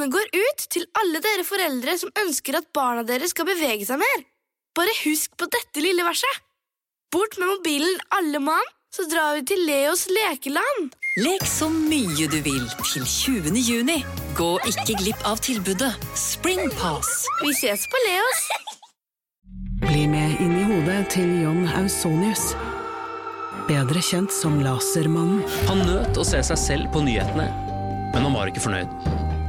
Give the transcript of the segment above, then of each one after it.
Denne går ut til alle dere foreldre som ønsker at barna deres skal bevege seg mer. Bare husk på dette lille verset. Bort med mobilen, alle mann, så drar vi til Leos lekeland. Lek så mye du vil til 20. juni. Gå ikke glipp av tilbudet Springpass. Vi ses på Leos. Bli med inn i hodet til John Ausonius. Bedre kjent som Lasermannen. Han nøt å se seg selv på nyhetene, men han var ikke fornøyd.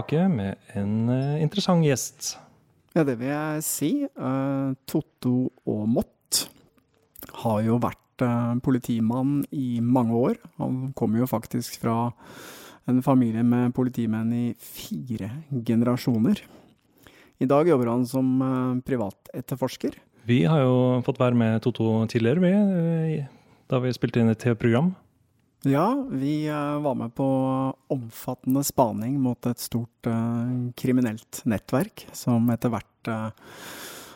Tilbake med en eh, interessant gjest. Ja, det vil jeg si. Eh, Totto Aamodt har jo vært eh, politimann i mange år. Han kommer jo faktisk fra en familie med politimenn i fire generasjoner. I dag jobber han som privatetterforsker. Vi har jo fått være med Toto tidligere, vi, da vi spilte inn et TV-program. Ja, vi eh, var med på omfattende spaning mot et stort uh, kriminelt nettverk, som etter hvert uh,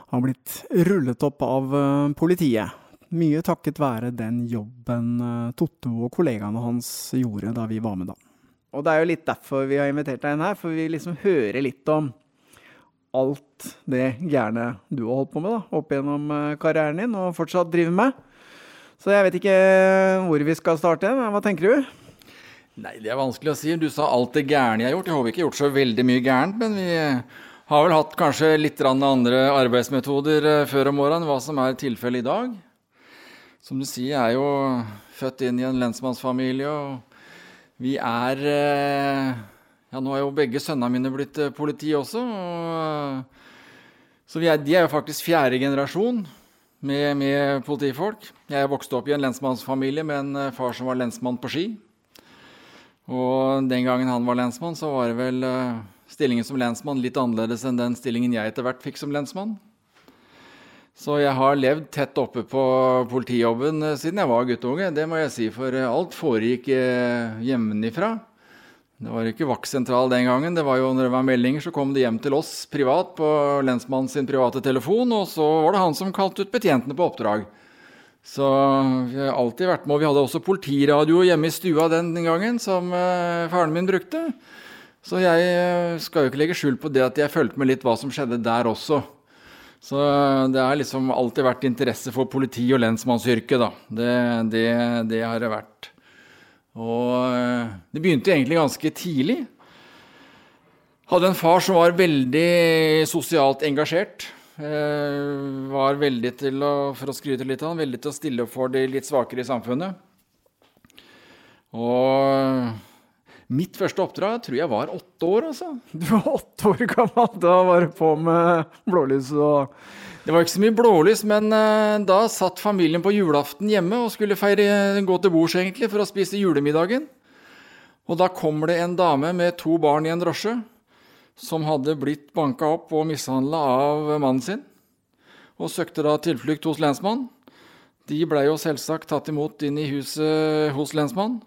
har blitt rullet opp av uh, politiet. Mye takket være den jobben Totto og kollegaene hans gjorde da vi var med da. Og det er jo litt derfor vi har invitert deg inn her, for vi liksom hører litt om alt det gærne du har holdt på med da, opp gjennom karrieren din, og fortsatt driver med. Så jeg vet ikke hvor vi skal starte. men Hva tenker du? Nei, det er vanskelig å si. Du sa alt det gærne jeg har gjort. Jeg håper ikke gjort så veldig mye gærent, men vi har vel hatt kanskje litt andre arbeidsmetoder eh, før om morgenen, hva som er tilfellet i dag. Som du sier, jeg er jo født inn i en lensmannsfamilie, og vi er eh, Ja, nå har jo begge sønnene mine blitt eh, politi også. Og, så er, de er jo faktisk fjerde generasjon med, med politifolk. Jeg vokste opp i en lensmannsfamilie med en eh, far som var lensmann på Ski. Og den gangen han var lensmann, så var det vel eh, stillingen som lensmann litt annerledes enn den stillingen jeg etter hvert fikk som lensmann. Så jeg har levd tett oppe på politijobben eh, siden jeg var guttunge, det må jeg si, for alt foregikk hjemmefra. Det var ikke vaktsentral den gangen. det var jo Når det var meldinger, så kom det hjem til oss privat på lensmannen sin private telefon, og så var det han som kalte ut betjentene på oppdrag. Så vi har alltid vært med. Og vi hadde også politiradio hjemme i stua den gangen, som eh, faren min brukte. Så jeg eh, skal jo ikke legge skjul på det at jeg fulgte med litt hva som skjedde der også. Så eh, det har liksom alltid vært interesse for politi- og lensmannsyrket, da. Det, det, det har det vært. Og det begynte egentlig ganske tidlig. Hadde en far som var veldig sosialt engasjert. Eh, var veldig til å, for å skryte litt av han, veldig til å stille opp for de litt svakere i samfunnet. Og Mitt første oppdrag tror jeg var åtte år, altså. Du var åtte år gammel, da var du på med blålys og Det var ikke så mye blålys, men uh, da satt familien på julaften hjemme og skulle feire, gå til bords egentlig for å spise julemiddagen. Og da kommer det en dame med to barn i en drosje som hadde blitt banka opp og mishandla av mannen sin, og søkte da tilflukt hos lensmannen. De blei jo selvsagt tatt imot inn i huset hos lensmannen.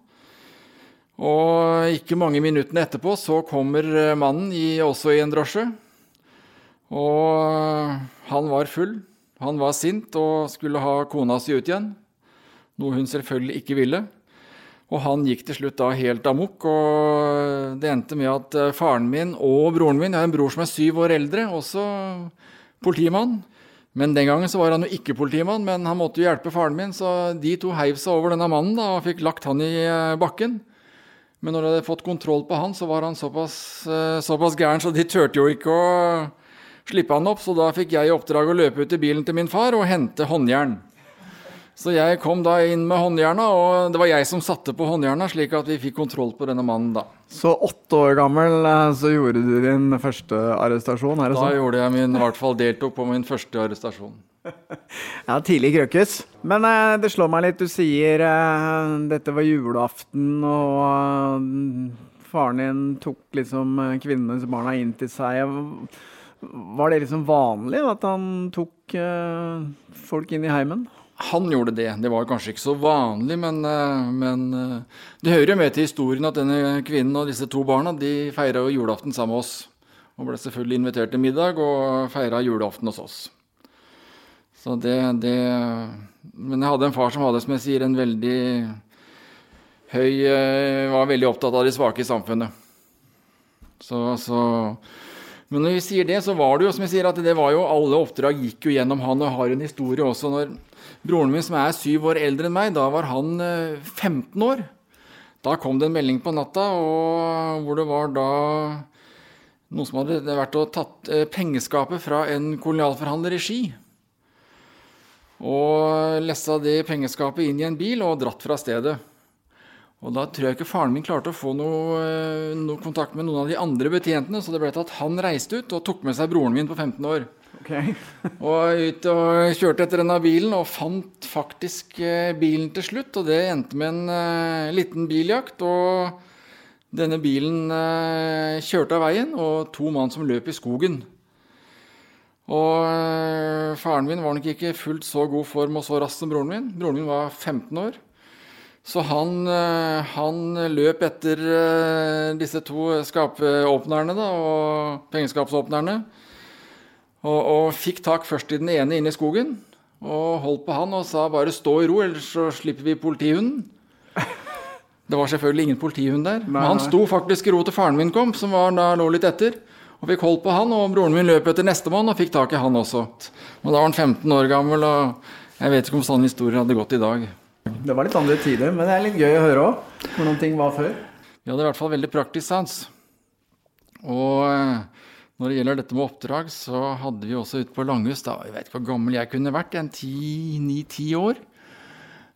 Og ikke mange minuttene etterpå så kommer mannen i, også i en drosje. Og han var full, han var sint og skulle ha kona si ut igjen. Noe hun selvfølgelig ikke ville. Og han gikk til slutt da helt amok, og det endte med at eh, faren min og broren min Jeg har en bror som er syv år eldre, også politimann. Men den gangen så var han jo ikke politimann, men han måtte jo hjelpe faren min, så de to heiv seg over denne mannen da, og fikk lagt han i eh, bakken. Men når de hadde fått kontroll på han, så var han såpass, eh, såpass gæren, så de turte jo ikke å slippe han opp. Så da fikk jeg i oppdrag å løpe ut i bilen til min far og hente håndjern. Så jeg kom da inn med håndjerna, og det var jeg som satte på håndjerna, slik at vi fikk kontroll på denne mannen da. Så åtte år gammel eh, så gjorde du din første arrestasjon? er det da sånn? gjorde jeg min, i hvert fall deltok på min første arrestasjon. Ja, tidlig krøkkes. Men eh, det slår meg litt, du sier eh, dette var julaften, og eh, faren din tok liksom eh, kvinnenes barna inn til seg. Var det liksom vanlig at han tok eh, folk inn i heimen? Han gjorde det. Det var kanskje ikke så vanlig, men, eh, men eh, det hører jo med til historien at denne kvinnen og disse to barna de feira julaften sammen med oss. Og ble selvfølgelig invitert til middag og feira julaften hos oss. Så det, det Men jeg hadde en far som hadde, som jeg sier, en veldig høy eh, Var veldig opptatt av de svake i samfunnet. Så, så Men når vi sier det, så var det jo som jeg sier, at det var jo alle oppdrag gikk jo gjennom han, og har en historie også når broren min, som er syv år eldre enn meg, da var han 15 år. Da kom det en melding på natta og hvor det var da noen som hadde vært og tatt eh, pengeskapet fra en kolonialforhandler i Ski. Og lessa det pengeskapet inn i en bil og dratt fra stedet. Og da tror jeg ikke faren min klarte å få noe, eh, noe kontakt med noen av de andre betjentene, så det ble til at han reiste ut og tok med seg broren min på 15 år. Okay. og ut og kjørte etter denne bilen og fant faktisk eh, bilen til slutt. Og det endte med en uh, liten biljakt. Og denne bilen uh, kjørte av veien, og to mann som løp i skogen. Og faren min var nok ikke fullt så god form og så rask som broren min. Broren min var 15 år. Så han, han løp etter disse to skapåpnerne da, og pengeskapsåpnerne. Og, og, fikk tak først i den ene inne i skogen. Og holdt på han og sa bare 'stå i ro, ellers så slipper vi politihunden'. Det var selvfølgelig ingen politihund der. Men han sto faktisk i ro til faren min kom, som var, da lå litt etter. Og fikk holdt på han, og broren min løp etter nestemann og fikk tak i han også. Og da var han 15 år gammel, og jeg vet ikke om sånne historier hadde gått i dag. Det var litt andre tider, men det er litt gøy å høre òg, hvordan ting var før. Vi hadde i hvert fall veldig praktisk sans. Og når det gjelder dette med oppdrag, så hadde vi også ute på Langhus da, Jeg vet ikke hvor gammel jeg kunne vært, en ni-ti år.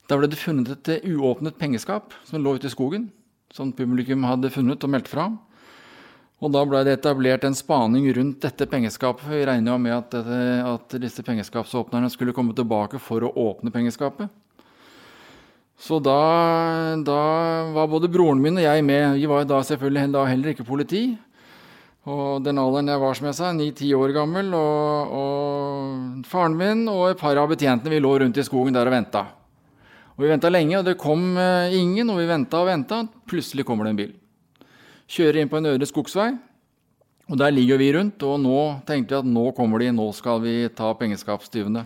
Da ble det funnet et uåpnet pengeskap som lå ute i skogen. Som publikum hadde funnet og meldt fra. Og da ble det etablert en spaning rundt dette pengeskapet. for Vi regna med at, at, disse pengeskapsåpnerne skulle komme tilbake for å åpne pengeskapet. Så da, da var både broren min og jeg med. Vi var da selvfølgelig da heller ikke politi. Og den alderen jeg var, som jeg sa, ni-ti år gammel, og, og, faren min og et par av betjentene vi lå rundt i skogen der og venta. Og vi venta lenge, og det kom eh, ingen, og vi venta og venta. Plutselig kommer det en bil. Kjører inn på en øde skogsvei, og der ligger vi rundt. Og nå tenkte vi at nå kommer de, nå skal vi ta pengeskapstyvene.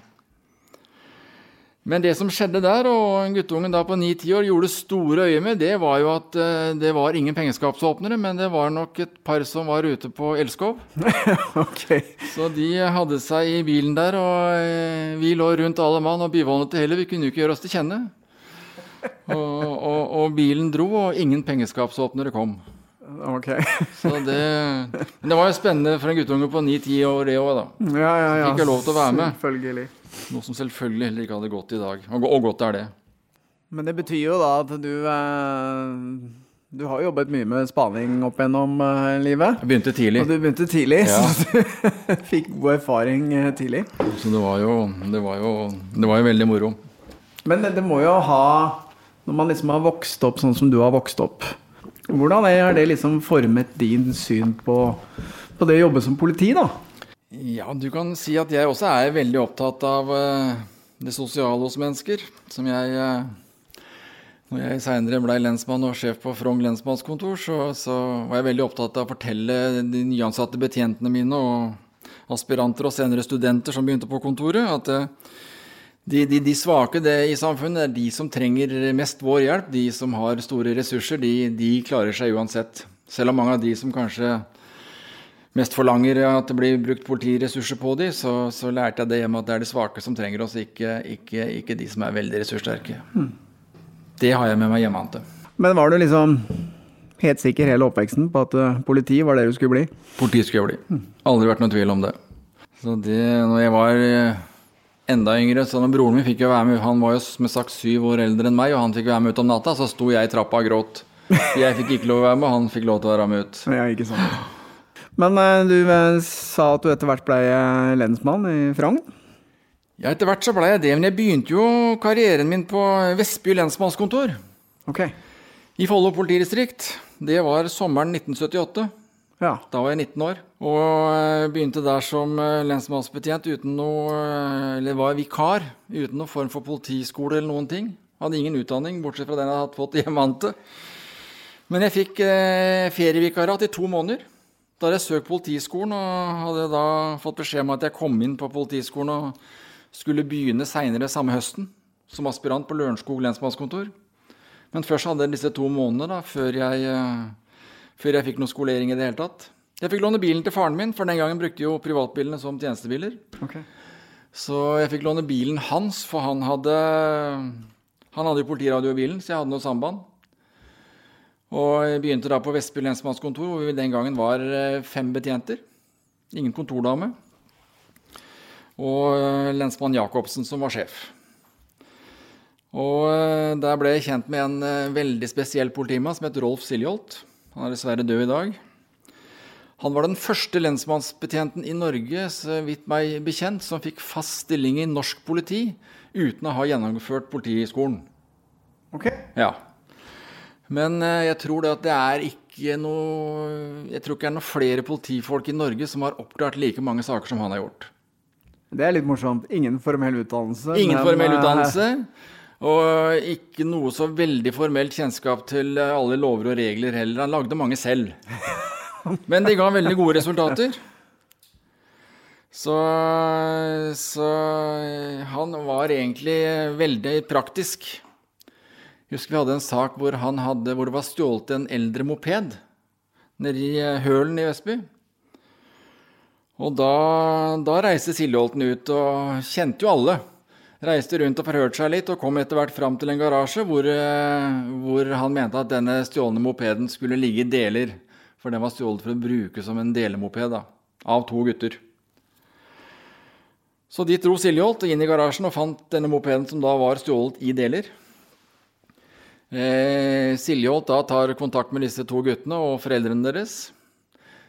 Men det som skjedde der, og guttungen da på ni-ti år gjorde store øye med, det var jo at uh, det var ingen pengeskapsåpnere, men det var nok et par som var ute på Elskov. okay. Så de hadde seg i bilen der, og uh, vi lå rundt alle mann og byvånet det heller. Vi kunne jo ikke gjøre oss til kjenne. Og, og, og, bilen dro, og ingen pengeskapsåpnere kom. Ok. Så det, men det var jo spennende for en guttunge på ni-ti år, det òg, da. Ja, ja, ja. Fikk jo lov til å være med. Selvfølgelig. Noe som selvfølgelig heller ikke hadde gått i dag. Og, godt er det. Men det betyr jo da at du eh, Du har jobbet mye med spaning opp gjennom uh, livet. Jeg begynte tidlig. Og du begynte tidlig, ja. så du fikk god erfaring uh, tidlig. Så det var, jo, det, var jo, det var jo veldig moro. Men det, det, må jo ha Når man liksom har vokst opp sånn som du har vokst opp, hvordan har det liksom formet din syn på, på det å jobbe som politi, da? Ja, du kan si at jeg også er veldig opptatt av uh, det sosiale hos mennesker. Som jeg når jeg seinere ble lensmann og sjef på Frogn lensmannskontor, så, så, var jeg veldig opptatt av å fortelle de nyansatte betjentene mine og aspiranter og senere studenter som begynte på kontoret, at eh, de, de, de svake i samfunnet er de som trenger mest vår hjelp. De som har store ressurser, de, de klarer seg uansett. Selv om mange av de som kanskje mest forlanger at det blir brukt politiressurser på dem, så, så lærte jeg det hjemme at det er de svake som trenger oss, ikke, ikke, ikke de som er veldig ressurssterke. Mm. Det har jeg med meg hjemme. Men var du liksom helt sikker hele oppveksten på at uh, politi var det du skulle bli? Politi skulle jeg bli. Aldri vært noen tvil om det. Så det, når jeg var uh, enda yngre, så når broren min fikk jo være med Han var jo som sagt syv år eldre enn meg, og han fikk være med ut om natta. Så sto jeg i trappa og gråt. Jeg fikk ikke lov å være med, han fikk lov til å være med ut. Ja, ikke sant. Men uh, du sa at du etter hvert ble lensmann i Frogn? Ja, etter hvert så ble jeg det. Men jeg begynte jo karrieren min på Vestby lensmannskontor. Ok. I Follo politidistrikt. Det var sommeren 1978. Ja. Da var jeg 19 år. Og eh, begynte der som eh, lensmannsbetjent uten noe eh, Eller var vikar uten noen form for politiskole eller noen ting. Hadde ingen utdanning, bortsett fra den jeg hadde fått hjemmeante. Men jeg fikk eh, ferievikariat i to måneder. Da hadde jeg søkt Politiskolen og hadde da fått beskjed om at jeg kom inn på Politiskolen og skulle begynne seinere samme høsten som aspirant på Lørenskog lensmannskontor. Men først hadde jeg disse to månedene da, før jeg, uh, før jeg fikk noe skolering i det hele tatt. Jeg fikk låne bilen til faren min, for den gangen brukte jo privatbilene som tjenestebiler. Okay. Så jeg fikk låne bilen hans, for han hadde, han hadde jo bilen, så jeg hadde noe samband. Og jeg begynte da på Vestby lensmannskontor, hvor vi den gangen var eh, fem betjenter. Ingen kontordame og eh, lensmann Jacobsen som var sjef. Og eh, Der ble jeg kjent med en veldig spesiell politimann som het Rolf Siljolt. Han er dessverre død i dag. Han var den første lensmannsbetjenten i Norge så vidt meg bekjent, som fikk fast stilling i norsk politi uten å ha gjennomført Politiskolen. Ok. Ja. Men jeg tror det at det er ikke noe Jeg tror ikke det er noen flere politifolk i Norge som har oppklart like mange saker som han har gjort. Det er litt morsomt. Ingen formell utdannelse. Ingen men, formell eh, utdannelse. Og ikke noe så veldig formelt kjennskap til eh, alle lover og regler heller. Han lagde mange selv. Men det ga veldig gode resultater. Så, så han var egentlig veldig praktisk. Husker vi hadde en sak hvor, hadde, hvor det var stjålet en eldre moped nede i eh, Hølen i Vestby. Og da, da reiste Siljeholten ut, og kjente jo alle. Reiste rundt og forhørte seg litt, og kom etter hvert fram til en garasje hvor, eh, hvor han mente at denne stjålne mopeden skulle ligge i deler. For den var stjålet for å bruke som en delemoped da, av to gutter. Så dit dro Siljeholt inn i garasjen og fant denne mopeden som da var stjålet i deler. Eh, Siljeholt da tar kontakt med disse to guttene og foreldrene deres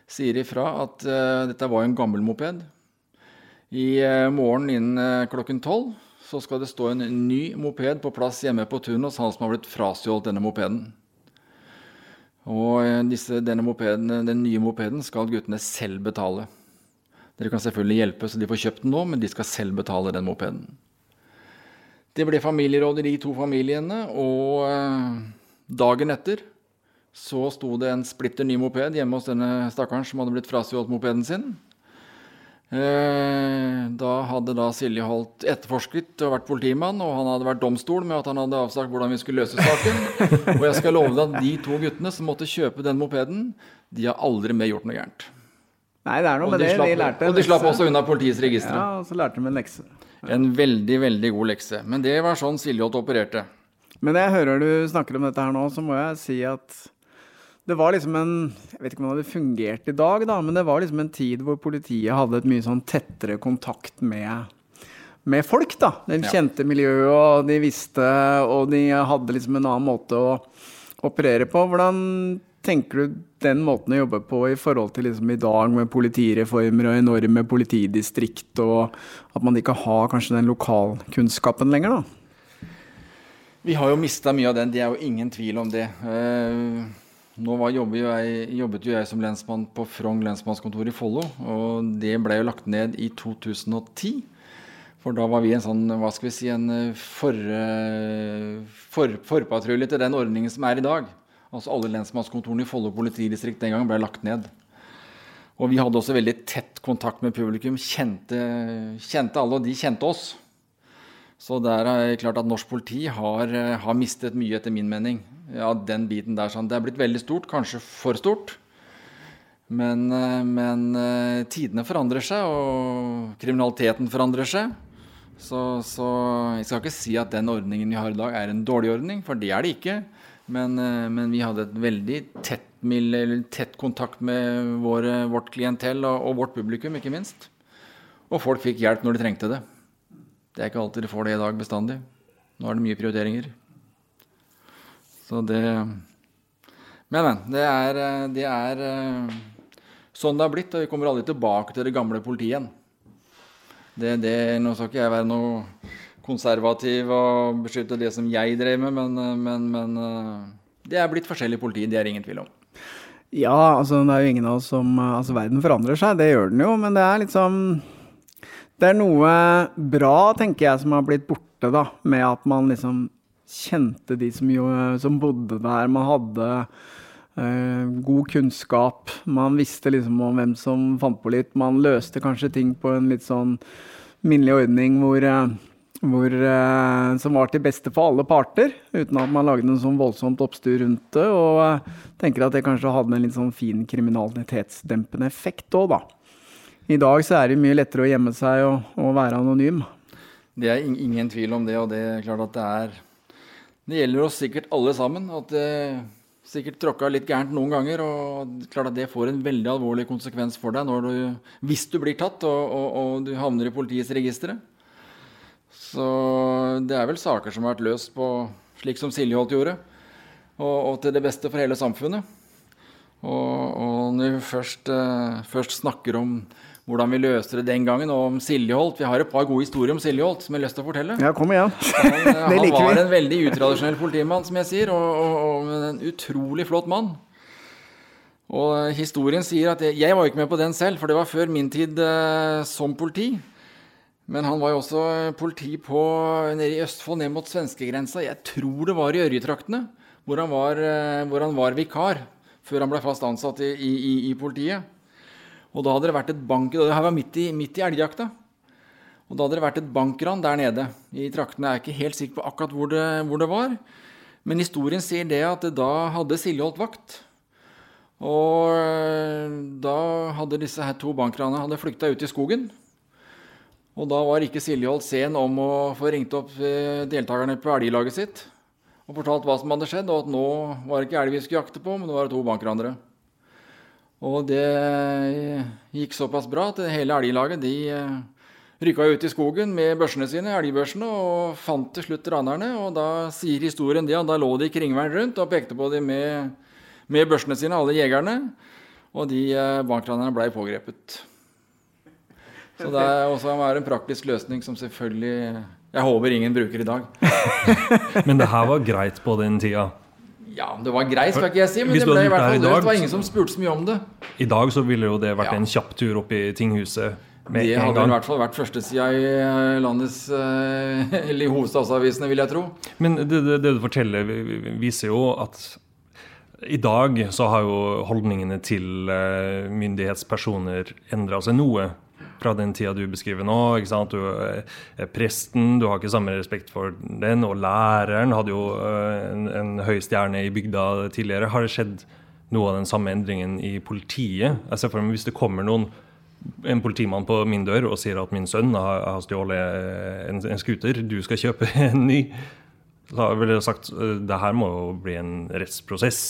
sier ifra at eh, dette var en gammel moped. I eh, morgen innen uh, klokken tolv så skal det stå en ny moped på plass hjemme på tunet hos han som har blitt frastjålet denne mopeden. Og disse, mopeden, den nye mopeden skal guttene selv betale. Dere kan selvfølgelig hjelpe så de får kjøpt den nå, men de skal selv betale den mopeden. Det ble familieråd i de to familiene, og dagen etter så sto det en splitter ny moped hjemme hos denne stakkaren som hadde blitt frastjålet mopeden sin. Eh, da hadde da Silje Holt etterforsket og vært politimann, og han hadde vært domstol med at han hadde avsagt hvordan vi skulle løse saken. og jeg skal love deg at de to guttene som måtte kjøpe den mopeden, de har aldri mer gjort noe gærent. Nei, det er noe med de det. Slapp, de lærte og de slapp også unna politiets registre. Ja, og så lærte de en lekse. En veldig, veldig god lekse. Men det var sånn Siljot opererte. Men jeg hører du snakker om dette her nå, så må jeg si at det var liksom en Jeg vet ikke om det hadde fungert i dag, da, men det var liksom en tid hvor politiet hadde et mye sånn tettere kontakt med, med folk, da. De kjente miljøet, og de visste, og de hadde liksom en annen måte å operere på. Hvordan tenker du den måten å jobbe på i forhold til liksom i dag med politireformer og enorme politidistrikt, og at man ikke har kanskje den lokalkunnskapen lenger, da? Vi har jo mista mye av den, det er jo ingen tvil om det. Uh, nå var, jobbet, jo jeg, jobbet, jo jeg, som lensmann på Frogn lensmannskontor i Follo, og det ble jo lagt ned i 2010. For da var vi en sånn, hva skal vi si, en for, for, forpatrulje til den ordningen som er i dag. Altså Alle lensmannskontorene i Follo politidistrikt den gangen ble lagt ned. Og vi hadde også veldig tett kontakt med publikum. Kjente, kjente alle, og de kjente oss. Så der er det klart at norsk politi har, har mistet mye, etter min mening. Ja, den biten der. Sånn. Det er blitt veldig stort, kanskje for stort. Men, men tidene forandrer seg, og kriminaliteten forandrer seg. Så, så, jeg skal ikke si at den ordningen vi har i dag, er en dårlig ordning, for det er det ikke. Men, eh, men, vi hadde et veldig tett, tett kontakt med våre, vårt klientell og, og, vårt publikum, ikke minst. Og folk fikk hjelp når de trengte det. Det er ikke alltid de får det i dag bestandig. Nå er det mye prioriteringer. Så det Men, men. Det er, eh, det er eh, sånn det har blitt, og vi kommer aldri tilbake til det gamle politiet igjen. Det, det, nå skal ikke jeg være noe konservativ og beskytte det som jeg drev med, men, men, men eh, det er blitt forskjellig politi, det er ingen tvil om. Ja, altså det er jo ingen av oss som Altså verden forandrer seg, det gjør den jo, men det er liksom Det er noe bra, tenker jeg, som har blitt borte, da, med at man liksom kjente de som, jo, som bodde der. Man hadde god kunnskap. Man visste liksom om hvem som fant på litt. Man løste kanskje ting på en litt sånn minnelig ordning hvor hvor, eh, som var til beste for alle parter, uten at man lagde noe sånn voldsomt oppstyr rundt det. Og eh, tenker at det kanskje hadde en litt sånn fin kriminalitetsdempende effekt òg, da. I dag så er det mye lettere å gjemme seg og, og være anonym. Det er ingen tvil om det, og det er klart at det er Det gjelder oss sikkert alle sammen. At det sikkert tråkka litt gærent noen ganger, og klart at det får en veldig alvorlig konsekvens for deg du, hvis du blir tatt og, og, og du havner i politiets registre. Så det er vel saker som har vært løst på slik som Siljeholt gjorde, og, og, til det beste for hele samfunnet. Og, og når vi først, eh, først, snakker om hvordan vi løste det den gangen, og om Siljeholt Vi har et par gode historier om Siljeholt som jeg har lyst til å fortelle. Ja, kom igjen. Han, uh, han var en veldig utradisjonell politimann, som jeg sier, og, og, en utrolig flott mann. Og historien sier at jeg, jeg var ikke med på den selv, for det var før min tid eh, som politi. Men han var jo også politi på, nede i Østfold, ned mot svenskegrensa. Jeg tror det var i Ørjetraktene, hvor, eh, hvor han var vikar før han ble fast ansatt i, i, i, politiet. Og da hadde det vært et bank... Det her var midt i, midt i elgjakta. Og da hadde det vært et bankran der nede i traktene. Jeg er ikke helt sikker på akkurat hvor det, hvor det var. Men historien sier det at da hadde Silje holdt vakt. Og eh, da hadde disse her to bankranene flykta ut i skogen. Og da var ikke Siljeholt sen om å få ringt opp eh, deltakerne på elglaget sitt og fortalt hva som hadde skjedd, og at nå var det ikke elg vi skulle jakte på, men det var to bankranere. Og det gikk såpass bra at hele elglaget de eh, rykka ut i skogen med børsene sine, elgbørsene, og fant til slutt ranerne. Og da sier historien det, og da lå de kringvern rundt og pekte på dem med, med børsene sine, alle jegerne. Og de eh, bankranerne blei pågrepet. Så det er også en praktisk løsning som selvfølgelig jeg håper ingen bruker i dag. men det her var greit på den tida? Ja, det var greit, skal ikke jeg si, men det ble i hvert fall løst. Det var ingen som spurte så mye om det. I dag så ville jo det vært ja. en kjapp tur opp i tinghuset. det hadde i hvert fall vært førstesida i eh, landets eh, Eller i hovedstadsavisene, vil jeg tro. Men det, det, det, du forteller, viser jo at i dag så har jo holdningene til eh, myndighetspersoner endra seg noe fra den tida du beskriver nå. ikke sant? Du er presten, du har ikke samme respekt for den. Og læreren hadde jo eh, en, en høy stjerne i bygda tidligere. Har det skjedd noe av den samme endringen i politiet? Jeg ser for meg Hvis det kommer noen, en politimann på min dør og sier at min sønn har, har stjålet en, en scooter, du skal kjøpe en ny, så ville jeg sagt eh, det her må jo bli en rettsprosess.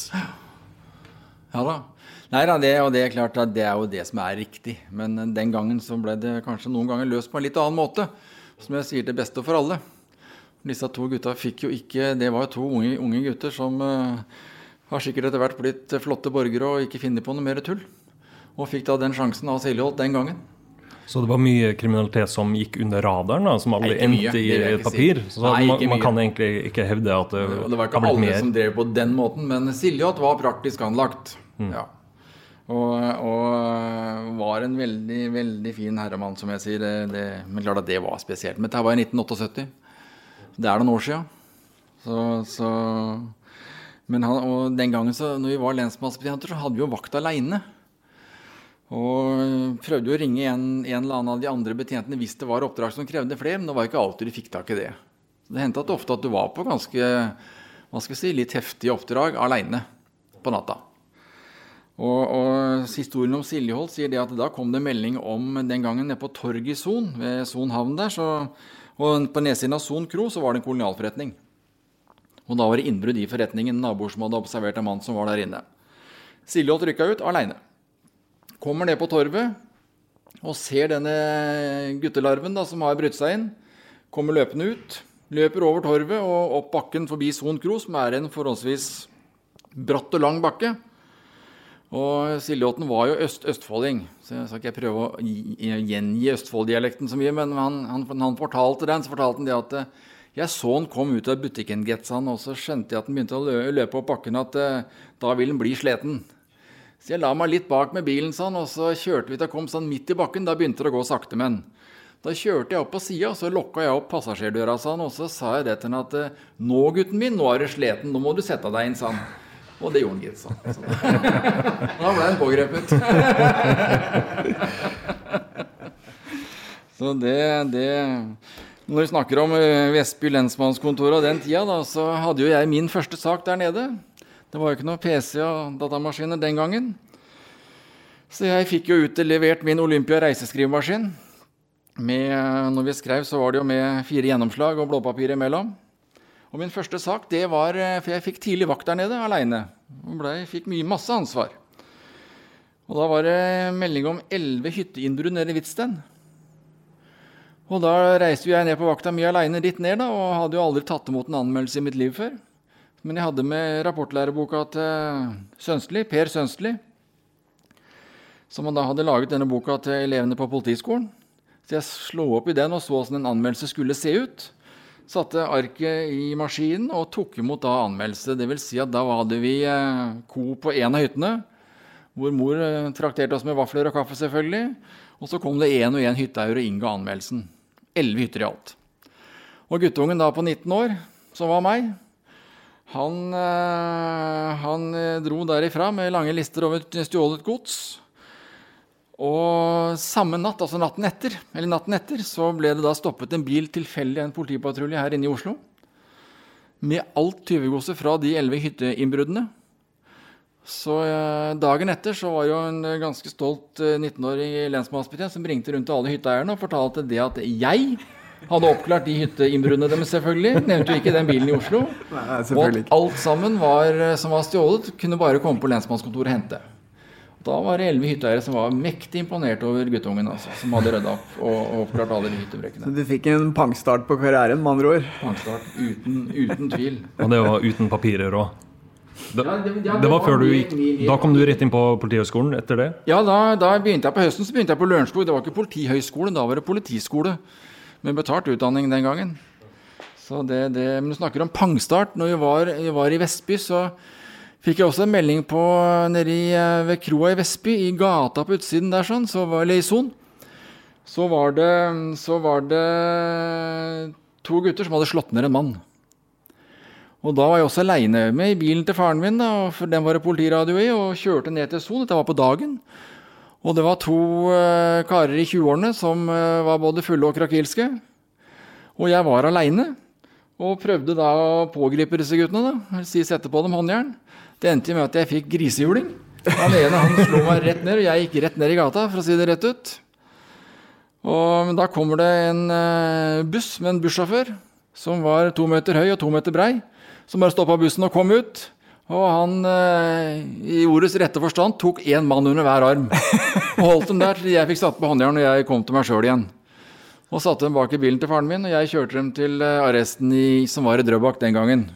Ja da. Nei da, det, og det er klart at det er jo det som er riktig. Men den gangen så ble det kanskje noen ganger løst på en litt annen måte. Som jeg sier til beste for alle. Disse to gutta fikk jo ikke Det var jo to unge, unge gutter som uh, har sikkert etter hvert blitt flotte borgere og ikke funnet på noe mer tull. Og fikk da den sjansen av Siljeholt den gangen. Så det var mye kriminalitet som gikk under radaren, da, som aldri endte i det ikke papir? si. Så Nei, man, man kan egentlig ikke hevde at det, Og det var ikke alle mer. som drev på den måten, men Siljeholt var praktisk anlagt. Mm. Ja. Og, og var en veldig, veldig fin herremann, som jeg sier. Det, men klart at det var spesielt. Men dette var i 1978. Det er noen år sia. Så, så Men han, og den gangen så, når vi var lensmannsbetjenter, så hadde vi jo vakt aleine. Og prøvde jo å ringe en, en eller annen av de andre betjentene hvis det var oppdrag som krevde flere, men det var ikke alltid du fikk tak i det. Så det hendte ofte at du var på ganske hva skal jeg si, litt heftige oppdrag aleine på natta. Og, og historien om Siljeholt sier det at da kom det melding om den gangen nede på torget i Son, ved Son havn der, så, og på nedsiden av Son kro så var det en kolonialforretning. Og da var det innbrudd i forretningen, naboer som hadde observert en mann som var der inne. Siljeholt rykka ut aleine. Kommer ned på torvet og ser denne guttelarven da, som har brutt seg inn. Kommer løpende ut. Løper over torvet og opp bakken forbi Son kro, som er en forholdsvis bratt og lang bakke. Og Siljåten var jo øst østfolding, så jeg skal ikke prøve å gjengi Østfold-dialekten så mye, men han, han, han fortalte den, så fortalte han det at eh, jeg så han kom ut av butikken, Getsan, og så skjønte jeg at han begynte å lø- løpe opp bakken, at eh, da vil han bli sliten. Så jeg la meg litt bak med bilen, sånn, og så kjørte vi til jeg kom sånn midt i bakken. Da begynte det å gå sakte med han. Da kjørte jeg opp på sida, så lokka jeg opp passasjerdøra, sa og så sa jeg det til han at eh, nå, gutten min, nå er du sliten, nå må du sette deg inn, sa han. Og det gjorde han, gitt, Sånn. Så- Da ble han pågrepet. Så det, det Når vi snakker om eh, Vestby lensmannskontor og den tida, da, så hadde jo jeg min første sak der nede. Det var jo ikke noe PC og datamaskiner den gangen. Så jeg fikk jo utlevert min Olympia reiseskrivemaskin. Med, når vi skrev, så var det jo med fire gjennomslag og blåpapir imellom. Og min første sak, det var eh, For jeg fikk tidlig vakt der nede aleine. Fikk mye, masse ansvar. Og da var det melding om elleve hytteinnbrudd nede i Hvitsten. Og da reiste jeg ned på vakta mi aleine dit ned, da, og hadde jo aldri tatt imot en anmeldelse i mitt liv før. Men jeg hadde med rapportlæreboka til Sønstli, Per Sønstli, som han da hadde laget denne boka til elevene på Politiskolen. Så jeg slo opp i den og så hvordan en anmeldelse skulle se ut. Satte arket i maskinen og tok imot da anmeldelse. Vil si at da hadde vi eh, ko på en av hyttene, hvor mor eh, trakterte oss med vafler og kaffe, selvfølgelig. Og så kom det én og én hytteeier og innga anmeldelsen. Elleve hytter i alt. Og guttungen da på 19 år, som var meg, han, eh, han dro derifra med lange lister over stjålet gods. Og samme natt, altså natten etter, eller natten etter, så ble det da stoppet en bil tilfeldig, en politipatrulje her inne i Oslo, med alt tyvegodset fra de elleve hytteinnbruddene. Så eh, dagen etter så var jo en eh, ganske stolt eh, 19-årig lensmannsbetjent som ringte rundt til alle hytteeierne og fortalte det at jeg hadde oppklart de hytteinnbruddene deres, selvfølgelig. Nevnte jo ikke den bilen i Oslo. Nei, og at alt sammen var, eh, som var stjålet, kunne bare komme på lensmannskontoret og hente. Da var det elleve hytteeiere som var mektig imponert over guttungen, altså, som hadde rydda opp og, og oppklart alle de hyttebrekkene. Så du fikk en pangstart på karrieren, med andre ord? Pangstart, uten, uten tvil. Og det var uten papirer òg. Det, Ja, det- ja, det det var før du gikk Da kom du rett inn på Politihøgskolen etter det? Ja, da, da begynte jeg på høsten så begynte jeg på Lørenskog. Det var ikke politihøgskole, da var det politiskole. Med betalt utdanning den gangen. Så det, det, men du snakker om pangstart. Når vi var, vi var i Vestby, så fikk jeg også en melding på nede eh, ved kroa i Vestby, i gata på utsiden der, sånn, så var, eller i Son. Så var, det, så var det to gutter som hadde slått ned en mann. Og da var jeg også aleine med i bilen til faren min, da, for den var det politiradio i, og kjørte ned til Son. Dette var på dagen. Og det var to eh, karer i 20-årene som eh, var både fulle og krakilske. Og jeg var aleine og prøvde da å pågripe disse guttene. da, si Sette på dem håndjern. Det endte med at jeg fikk grisehjuling. Han ene han slo meg rett ned, og jeg gikk rett ned i gata, for å si det rett ut. Og Da kommer det en eh, buss med en bussjåfør som var to meter høy og to meter brei, som bare stoppa bussen og kom ut. Og han, eh, i ordets rette forstand, tok én mann under hver arm. Og holdt dem der til jeg fikk satt på håndjern og jeg kom til meg sjøl igjen. Og satte dem bak i bilen til faren min, og jeg kjørte dem til eh, arresten i, som var i Drøbak den gangen.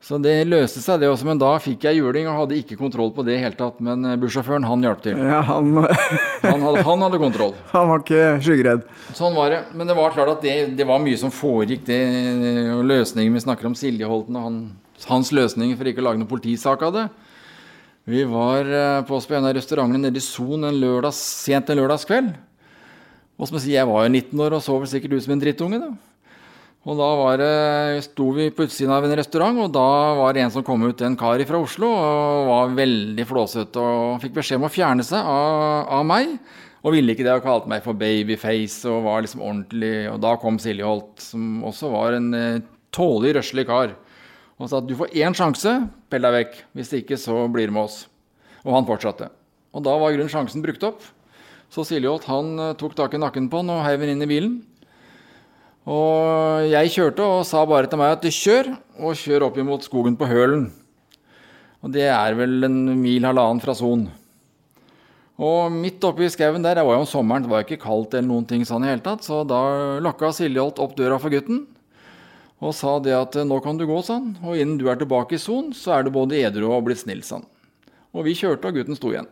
Så det løste seg, det også. Men da fikk jeg juling og hadde ikke kontroll på det i hele tatt. Men eh, bussjåføren, han hjalp til. Ja, han, Han hadde, han hadde kontroll. han var ikke skyggeredd. Sånn var det. Men det var klart at det, det var mye som foregikk, det. Og løsningen vi snakker om Siljeholten og han, hans løsninger for ikke å lage noen politisak av det. Vi var eh, på oss på en av restaurantene nede i Son en lørdags, sent en lørdagskveld. Og som jeg sier, jeg var jo 19 år og så vel sikkert ut som en drittunge, da. Og da var det, sto vi på utsiden av en restaurant, og da var det en som kom ut, en kar fra Oslo, og var veldig flåsete og fikk beskjed om å fjerne seg av, av meg. Og ville ikke det, og kalte meg for babyface og var liksom ordentlig. Og da kom Silje Holt, som også var en eh, tålelig røslig kar, og sa at du får én sjanse, pell deg vekk. Hvis ikke, så blir du med oss. Og han fortsatte. Og da var grunnen sjansen brukt opp. Så Silje Holt han eh, tok tak i nakken på han og heiv han inn i bilen. Og jeg kjørte og sa bare til meg at kjør, og kjør opp imot skogen på Hølen. Og det er vel en mil halvannen fra Son. Og midt oppi skauen der, det var jo om sommeren, det var ikke kaldt eller noen ting sånn i hele tatt, så da lokka Siljeholt opp døra for gutten og sa det at nå kan du gå, sånn, og innen du er tilbake i Son, så er du både edru og blitt snill, sånn. Og vi kjørte, og gutten sto igjen.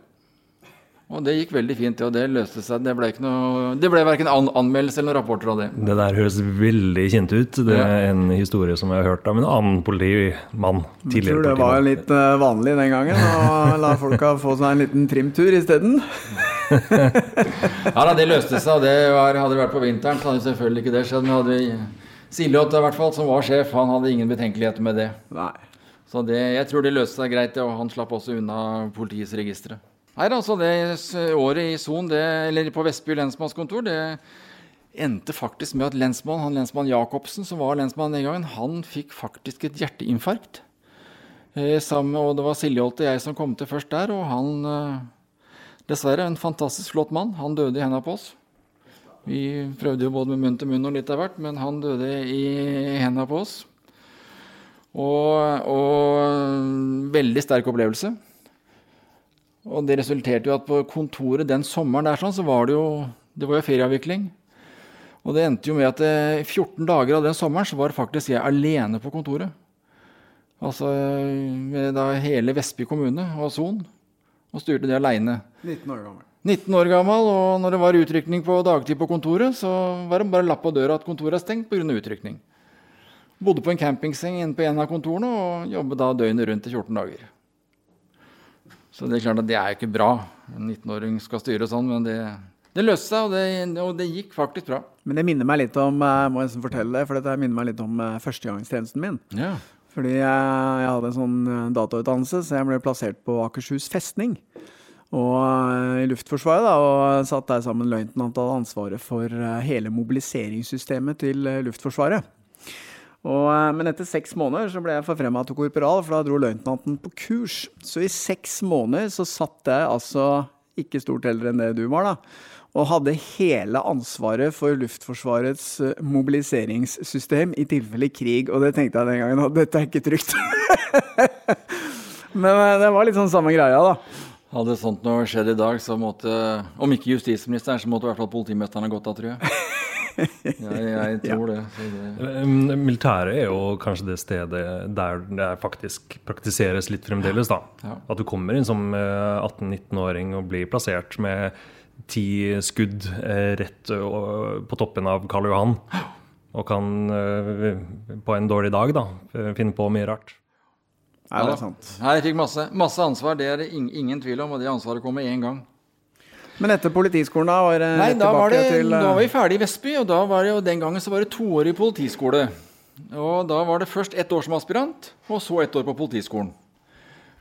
Og det gikk veldig fint, og det løste seg. Det ble, ikke noe, det ble verken an anmeldelse eller noen rapporter av det. Det der høres veldig kjent ut. Det er en historie som jeg har hørt av en annen politimann. Jeg tror det var litt uh, vanlig den gangen å la folka få seg en liten trimtur isteden. ja da, det løste seg. det var, Hadde det vært på vinteren, så hadde selvfølgelig ikke det skjedd. Men hadde vi Siljot, i hvert fall, som var sjef, han hadde ingen betenkeligheter med det. Nei. Så det, jeg tror det løste seg greit, og han slapp også unna politiets registre. Nei, altså det året i Son, eller på Vestby lensmannskontor, det endte faktisk med at lensmann, han lensmann Jacobsen, som var lensmann den gangen, han fikk faktisk et hjerteinfarkt. Eh, og det var Silje Holt og jeg som kom til først der, og han eh, Dessverre en fantastisk flott mann. Han døde i hendene på oss. Vi prøvde jo både med munn til munn og litt av hvert, men han døde i hendene på oss. Og, og veldig sterk opplevelse. Og det resulterte jo at på kontoret den sommeren der sånn, så var det jo det var jo ferieavvikling. Og det endte jo med at i 14 dager av den sommeren så var faktisk jeg alene på kontoret. Altså med da hele Vestby kommune og Son. Og styrte det aleine. 19 år gammel. 19 år gammel, og når det var utrykning på dagtid på kontoret, så var det bare lapp på døra at kontoret er stengt pga. utrykning. Bodde på en campingseng inne på en av kontorene og jobbet da døgnet rundt i 14 dager. Så det er klart at det er jo ikke bra. En 19-åring skal styre sånn, men det, det løste seg, og det, og det, gikk faktisk bra. Men det minner meg litt om jeg må nesten fortelle det, for dette minner meg litt om eh, førstegangstjenesten min. Ja. Fordi jeg, jeg hadde en sånn eh, datautdannelse, så jeg ble plassert på Akershus festning. Og eh, i Luftforsvaret, da, og satt der sammen løytnant hadde ansvaret for hele mobiliseringssystemet til Luftforsvaret. Og, eh, men etter seks måneder så ble jeg forfremma til korporal, for da dro løytnanten på kurs. Så i seks måneder så satt jeg altså ikke stort eldre enn det du var, da. Og hadde hele ansvaret for Luftforsvarets eh, mobiliseringssystem i tilfelle krig. Og det tenkte jeg den gangen at dette er ikke trygt. men eh, det var litt sånn samme greia, da. Hadde sånt noe skjedd i dag, så måtte Om ikke justisministeren, så måtte i hvert fall politimesteren ha gått av, tror jeg. jeg, jeg tror det, det. Militæret er jo kanskje det stedet der det faktisk praktiseres litt fremdeles. da. Ja. At du kommer inn som 18-19-åring og blir plassert med ti skudd eh, rett på toppen av Karl Johan. Og kan på en dårlig dag da, finne på mye rart. Nei, det er sant. Jeg fikk masse, masse ansvar, det er det ingen tvil om. Og det ansvaret kommer én gang. Men etter politiskolen, da? Var det Nei, da var, det, til, da var vi ferdig i Vestby, og, da var det, jo den gangen så var det toårig politiskole. Og da var det først ett år som aspirant, og så ett år på politiskolen.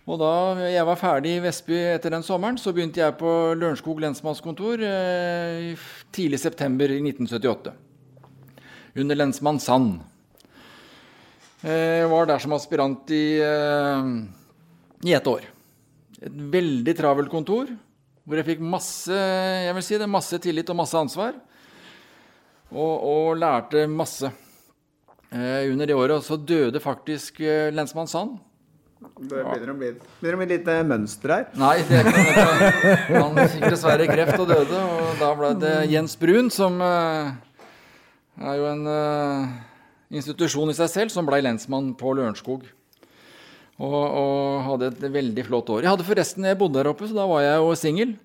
Og da jeg var ferdig i Vestby etter den sommeren, så begynte jeg på Lørenskog lensmannskontor eh, tidlig september i 1978. Under lensmann Sand. Jeg eh, var der som aspirant i, eh, i ett år. Et veldig travelt kontor. Hvor jeg fikk masse, jeg vil si det, masse tillit og masse ansvar. Og, og lærte masse. Eh, under det året så døde faktisk eh, lensmann Sand. Det begynner å bli, begynner å bli litt eh, mønster her. Nei, det er ikke noe. Han fikk dessverre kreft og døde. Og da ble det Jens Brun, som eh, er jo en eh, institusjon i seg selv, som ble lensmann på Lørenskog. Og, og hadde et veldig flott år. Jeg hadde forresten, jeg bodde der oppe, så da var jeg jo singel.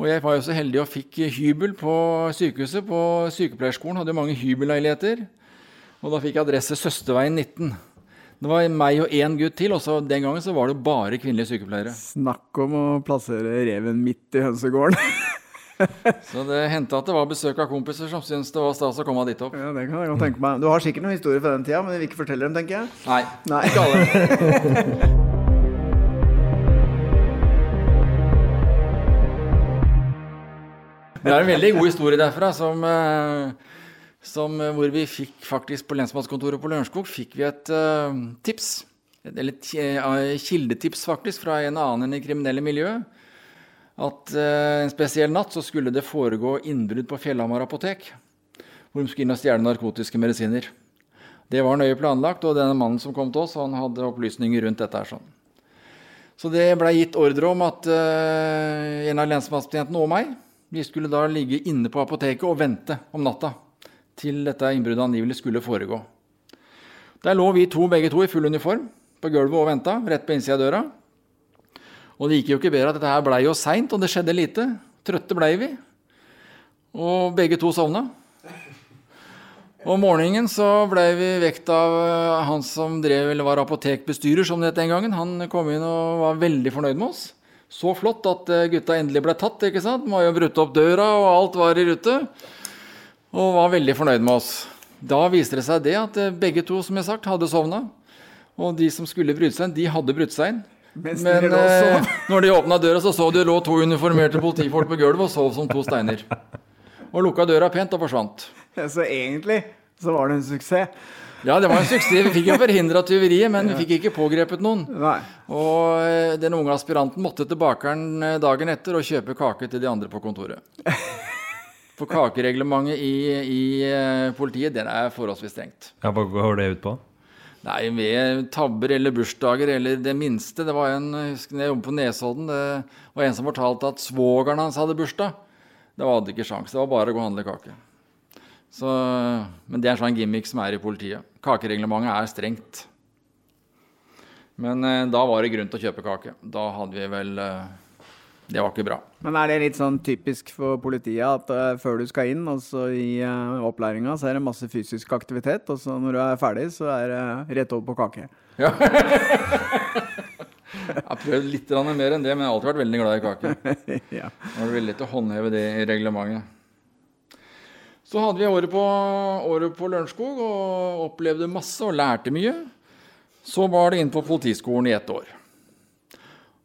Og jeg var jo så heldig og fikk hybel på sykehuset. På sykepleierskolen hadde jo mange hybelleiligheter. Og da fikk jeg adresse Søsterveien 19. Det var meg og én gutt til, og så den gangen så var det bare kvinnelige sykepleiere. Snakk om å plassere reven midt i hønsegården. så det hendte at det var besøk av kompiser som syntes det var stas å komme dit opp. Ja, det kan jeg godt tenke meg. Du har sikkert noen historier fra den tida, men vi vil ikke fortelle dem, tenker jeg? Nei. Nei. Ikke alle. Det er en veldig god historie derfra som, eh, som eh, hvor vi fikk faktisk på lensmannskontoret på Lørenskog fikk vi et uh, tips. Eller uh, kildetips, faktisk, fra en annen i kriminelle miljøet. At uh, en spesiell natt så skulle det foregå innbrudd på Fjellhamar apotek. Hvor de skulle inn og stjele narkotiske medisiner. Det var nøye planlagt, og denne mannen som kom til oss, han hadde opplysninger rundt dette. her sånn. Så det blei gitt ordre om at en av lensmannsbetjentene og meg vi skulle da ligge inne på apoteket og vente om natta til dette innbruddet angivelig skulle foregå. Der lå vi to begge to i full uniform på gulvet og venta, rett på innsida av døra. Og det gikk jo ikke bedre at dette her blei jo seint, og det skjedde lite. Trøtte blei vi. Og begge to sovna. Om morgenen så blei vi vekt av eh, han som drev, eller var apotekbestyrer, som det het den gangen. Han kom inn og var veldig fornøyd med oss. Så flott at eh, gutta endelig ble tatt. ikke sant? De har jo brutt opp døra, og alt var i rute. Og var veldig fornøyd med oss. Da viste det seg det at eh, begge to som jeg sagt, hadde sovna. Og de som skulle bryte seg inn, de hadde brutt seg inn. Mens Men dere eh, når de åpna døra, så så du lå to uniformerte politifolk på gulvet og sov som to steiner. Og lukka døra pent og forsvant. Ja, så egentlig så var det en suksess. Ja, det var en suksess. Vi fikk jo forhindra tyveriet, men vi fikk ikke pågrepet noen. Nei. Og eh, den unge aspiranten måtte til bakeren eh, dagen etter og kjøpe kake til de andre på kontoret. For kakereglementet i, i eh, politiet den er forholdsvis strengt. Ja, Hva går det ut på? Nei, Ved tabber eller bursdager eller det minste. Det var en, husker jeg jobbet på Nesodden, det var en som fortalte at svogeren hans hadde bursdag. Det var hadde ikke sjans. Det var bare å gå og handle kake. Så, men det er en sånn gimmick som er i politiet. Kakereglementet er strengt. Men eh, da var det grunn til å kjøpe kake. Da hadde vi vel eh, Det var ikke bra. Men er det litt sånn typisk for politiet at uh, før du skal inn, altså i uh, opplæringa, så er det masse fysisk aktivitet, og så når du er ferdig, så er det uh, rett over på kake? Ja. jeg har prøvd litt mer enn det, men jeg har alltid vært veldig glad i kake. ja. Det var veldig lett å håndheve det i reglementet. Så hadde vi året på, året på Lørenskog og opplevde masse og lærte mye. Så var det inn på Politiskolen i ett år.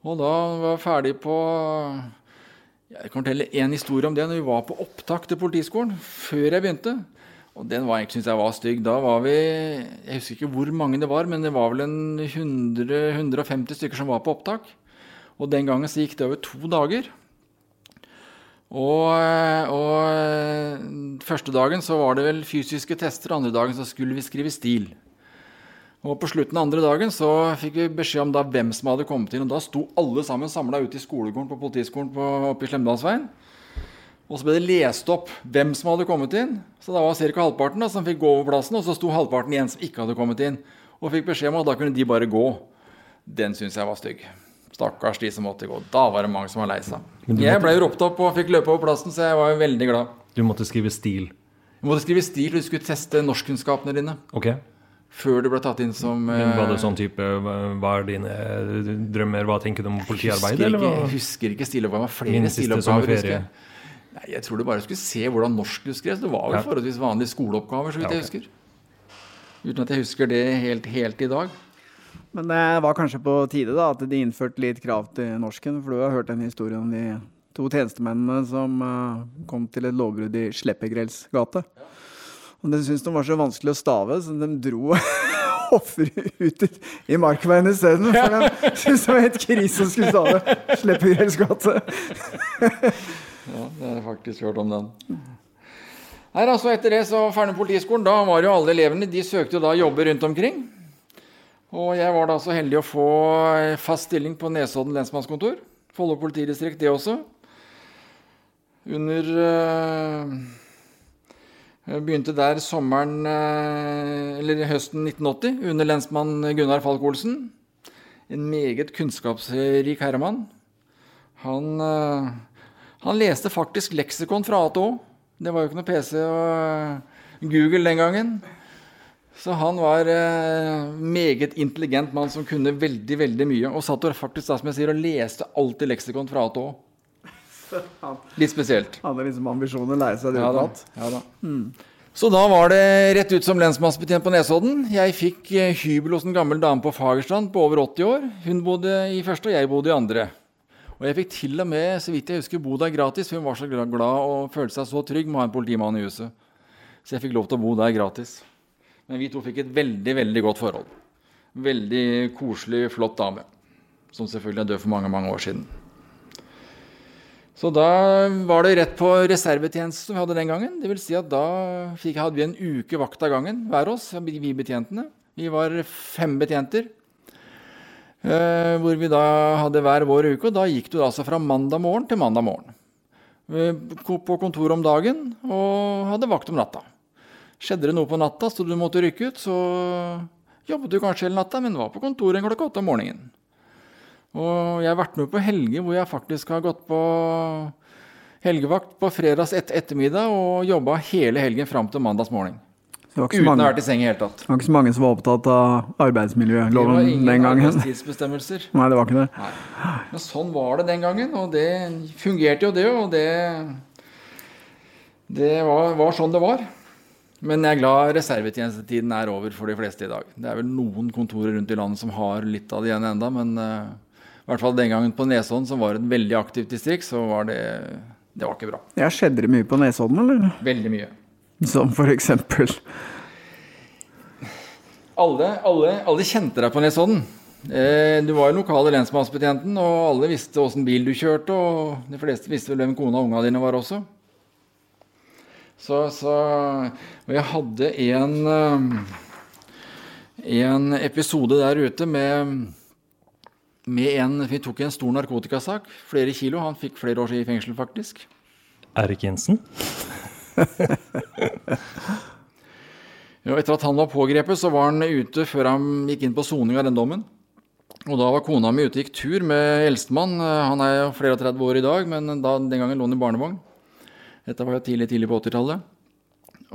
Og da var jeg ferdig på Jeg kan fortelle én historie om det. når vi var på opptak til Politiskolen før jeg begynte. Og den var, synes jeg var stygg. Da var vi Jeg husker ikke hvor mange det var, men det var vel en 100-150 stykker som var på opptak. Og den gangen så gikk det over to dager. Og, og første dagen så var det vel fysiske tester, andre dagen så skulle vi skrive stil. Og På slutten av andre dagen så fikk vi beskjed om da hvem som hadde kommet inn. og Da sto alle sammen samla ute i skolegården på politiskolen på, oppe i Slemdalsveien. Og så ble det lest opp hvem som hadde kommet inn. Så da var ca. halvparten da, som fikk gå over plassen, og så sto halvparten igjen som ikke hadde kommet inn. Og fikk beskjed om at da kunne de bare gå. Den syns jeg var stygg. Stakkars de som måtte gå. Da var det mange som var lei seg. Jeg ble jo ropt opp og fikk løpe over plassen, så jeg var jo veldig glad. Du måtte skrive stil? Du måtte skrive stil, og du skulle teste norskkunnskapene dine. Ok. Før du ble tatt inn som Men Var det sånn type Hva er dine drømmer? Hva tenker du om politiarbeid? Jeg husker ikke, husker ikke var flere stiloppgaver. jeg. Nei, jeg tror du bare skulle se hvordan norsk du skrev. Det var vel Ja. forholdsvis vanlige skoleoppgaver, så vidt Ja, jeg husker. Uten at jeg husker det helt, helt i dag. Men det var kanskje på tide da, at de innførte litt krav til norsken, for du har hørt en historie om de to tjenestemennene som eh, kom til et lovbrudd i Sleppegrels gate. Og de syntes de var så vanskelig å stave, så de dro offeret ut i, markveien isteden. For de syntes det var helt krise å skulle stave Sleppegrels gate. Ja, det har jeg faktisk hørt om den. Her altså Etter det så med politiskolen, da var jo alle elevene de søkte jo da jobber rundt omkring. Og jeg var da så heldig å få fast stilling på Nesodden lensmannskontor. Follo politidistrikt, det også. Under øh, begynte der sommeren øh, Eller høsten 1980 under lensmann Gunnar Falk Olsen. en meget kunnskapsrik herremann. Han, eh, han leste faktisk leksikon fra A til Å. Det var jo ikke noe PC og Google den gangen. Så han var en meget intelligent mann som kunne veldig veldig mye. Og satt og faktisk da, som jeg sier, og leste alltid leksikon fra A til Å. Litt spesielt. Hadde liksom ambisjoner å lære seg det Ja da. utenat. Ja, da. Så da var det rett ut som lensmannsbetjent på Nesodden. Jeg fikk eh, hybel hos en gammel dame på Fagerstrand på over 80 år. Hun bodde i første, og jeg bodde i andre. Og jeg fikk til og med, så vidt jeg husker, bo der gratis. Hun var så glad glad og følte seg så trygg med å ha en politimann i huset. Så jeg fikk lov til å bo der gratis. Men vi to fikk et veldig, veldig godt forhold. Veldig koselig, flott dame. Som selvfølgelig er død for mange, mange år siden. Så da var det rett på reservetjeneste som vi hadde den gangen. Det vil si at da fikk, hadde vi en uke vakt av gangen, hver oss, vi betjentene. Vi var fem betjenter. eh, hvor vi da hadde hver vår uke. Og da gikk du altså fra mandag morgen til mandag morgen. På kontoret om dagen og hadde vakt om natta. Skjedde det noe på natta så du måtte rykke ut, så jobbet du kanskje hele natta, men var på kontoret klokka åtte om morgenen. Og jeg har vært med på helger hvor jeg faktisk har gått på helgevakt på fredags et ettermiddag og jobba hele helgen fram til mandags morgen. Ikke så å mange- ha vært i seng i hele tatt. Det var ikke så mange som var opptatt av Det var ingen den arbeidstidsbestemmelser. Nei, det var ikke det. Nei. Men sånn var det den gangen, og det fungerte jo det, og det Det var, var sånn det var. Men jeg er glad reservetjenestetiden er over for de fleste i dag. Det er vel noen kontorer rundt i landet som har litt av det igjen enda, men eh, i hvert fall den gangen på Nesodden, som var et veldig aktivt distrikt, så var det Det var ikke bra. Ja, Skjedde det mye på Nesodden, eller? Veldig mye. Som for eksempel Alle, alle, alle kjente deg på Nesodden. Eh, du var jo lokale lensmannsbetjenten, og alle visste åssen bil du kjørte. Og de fleste visste vel hvem kona og unga dine var også. Så, så Og jeg hadde en eh, en episode der ute med med en, Vi tok en stor narkotikasak. Flere kilo. Han fikk flere år i fengsel, faktisk. Erik Jensen? Ja, etter at han var pågrepet, så var han ute før han gikk inn på soning av den dommen. Og da var kona mi ute og gikk tur med eldstemann. Han er jo flere og 30 år i dag, men da, den gangen lå han i barnevogn. Dette var jo tidlig, tidlig på 80-tallet.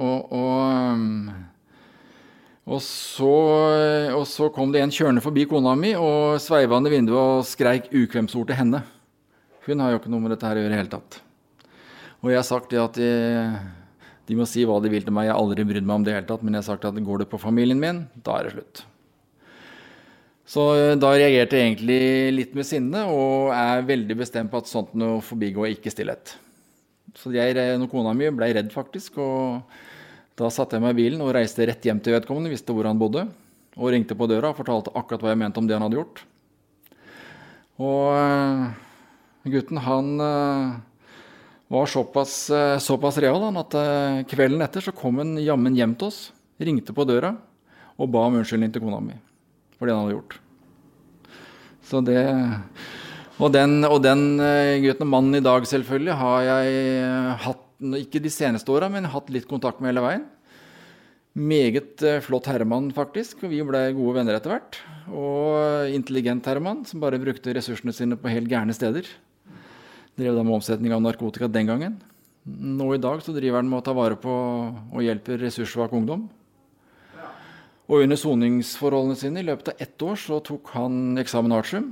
Og, og, og, så, og så kom det en kjørende forbi kona mi og sveiva ned vinduet og skreik ukvemsord til henne. Hun har jo ikke noe med dette her å gjøre i det hele tatt. Og jeg har sagt det at de, de må si hva de vil til meg, jeg har aldri brydd meg om det i hele tatt, men jeg har sagt at går det på familien min, da er det slutt. Så eh, da reagerte jeg egentlig litt med sinne, og er veldig bestemt på at sånt noe forbigår ikke stillhet. Så jeg, og kona mi ble redd, faktisk, og da satte jeg meg i bilen og reiste rett hjem til vedkommende, visste hvor han bodde, og ringte på døra og fortalte akkurat hva jeg mente om det han hadde gjort. Og eh, gutten, han eh, var såpass, eh, såpass real han, at kvelden etter så kom han jammen hjem til oss, ringte på døra og ba om unnskyldning til kona mi for det han hadde gjort. Så det Og den, og den gutten mannen i dag, selvfølgelig, har jeg hatt, ikke de seneste åra, men hatt litt kontakt med hele veien. Meget eh, flott herremann, faktisk. Vi ble gode venner etter hvert. Og intelligent herremann som bare brukte ressursene sine på helt gærne steder. Drev da med omsetning av narkotika den gangen. Nå i dag så driver han med å ta vare på og hjelper ressurssvak ungdom. Og under soningsforholdene sine i løpet av ett år så tok han eksamen artium.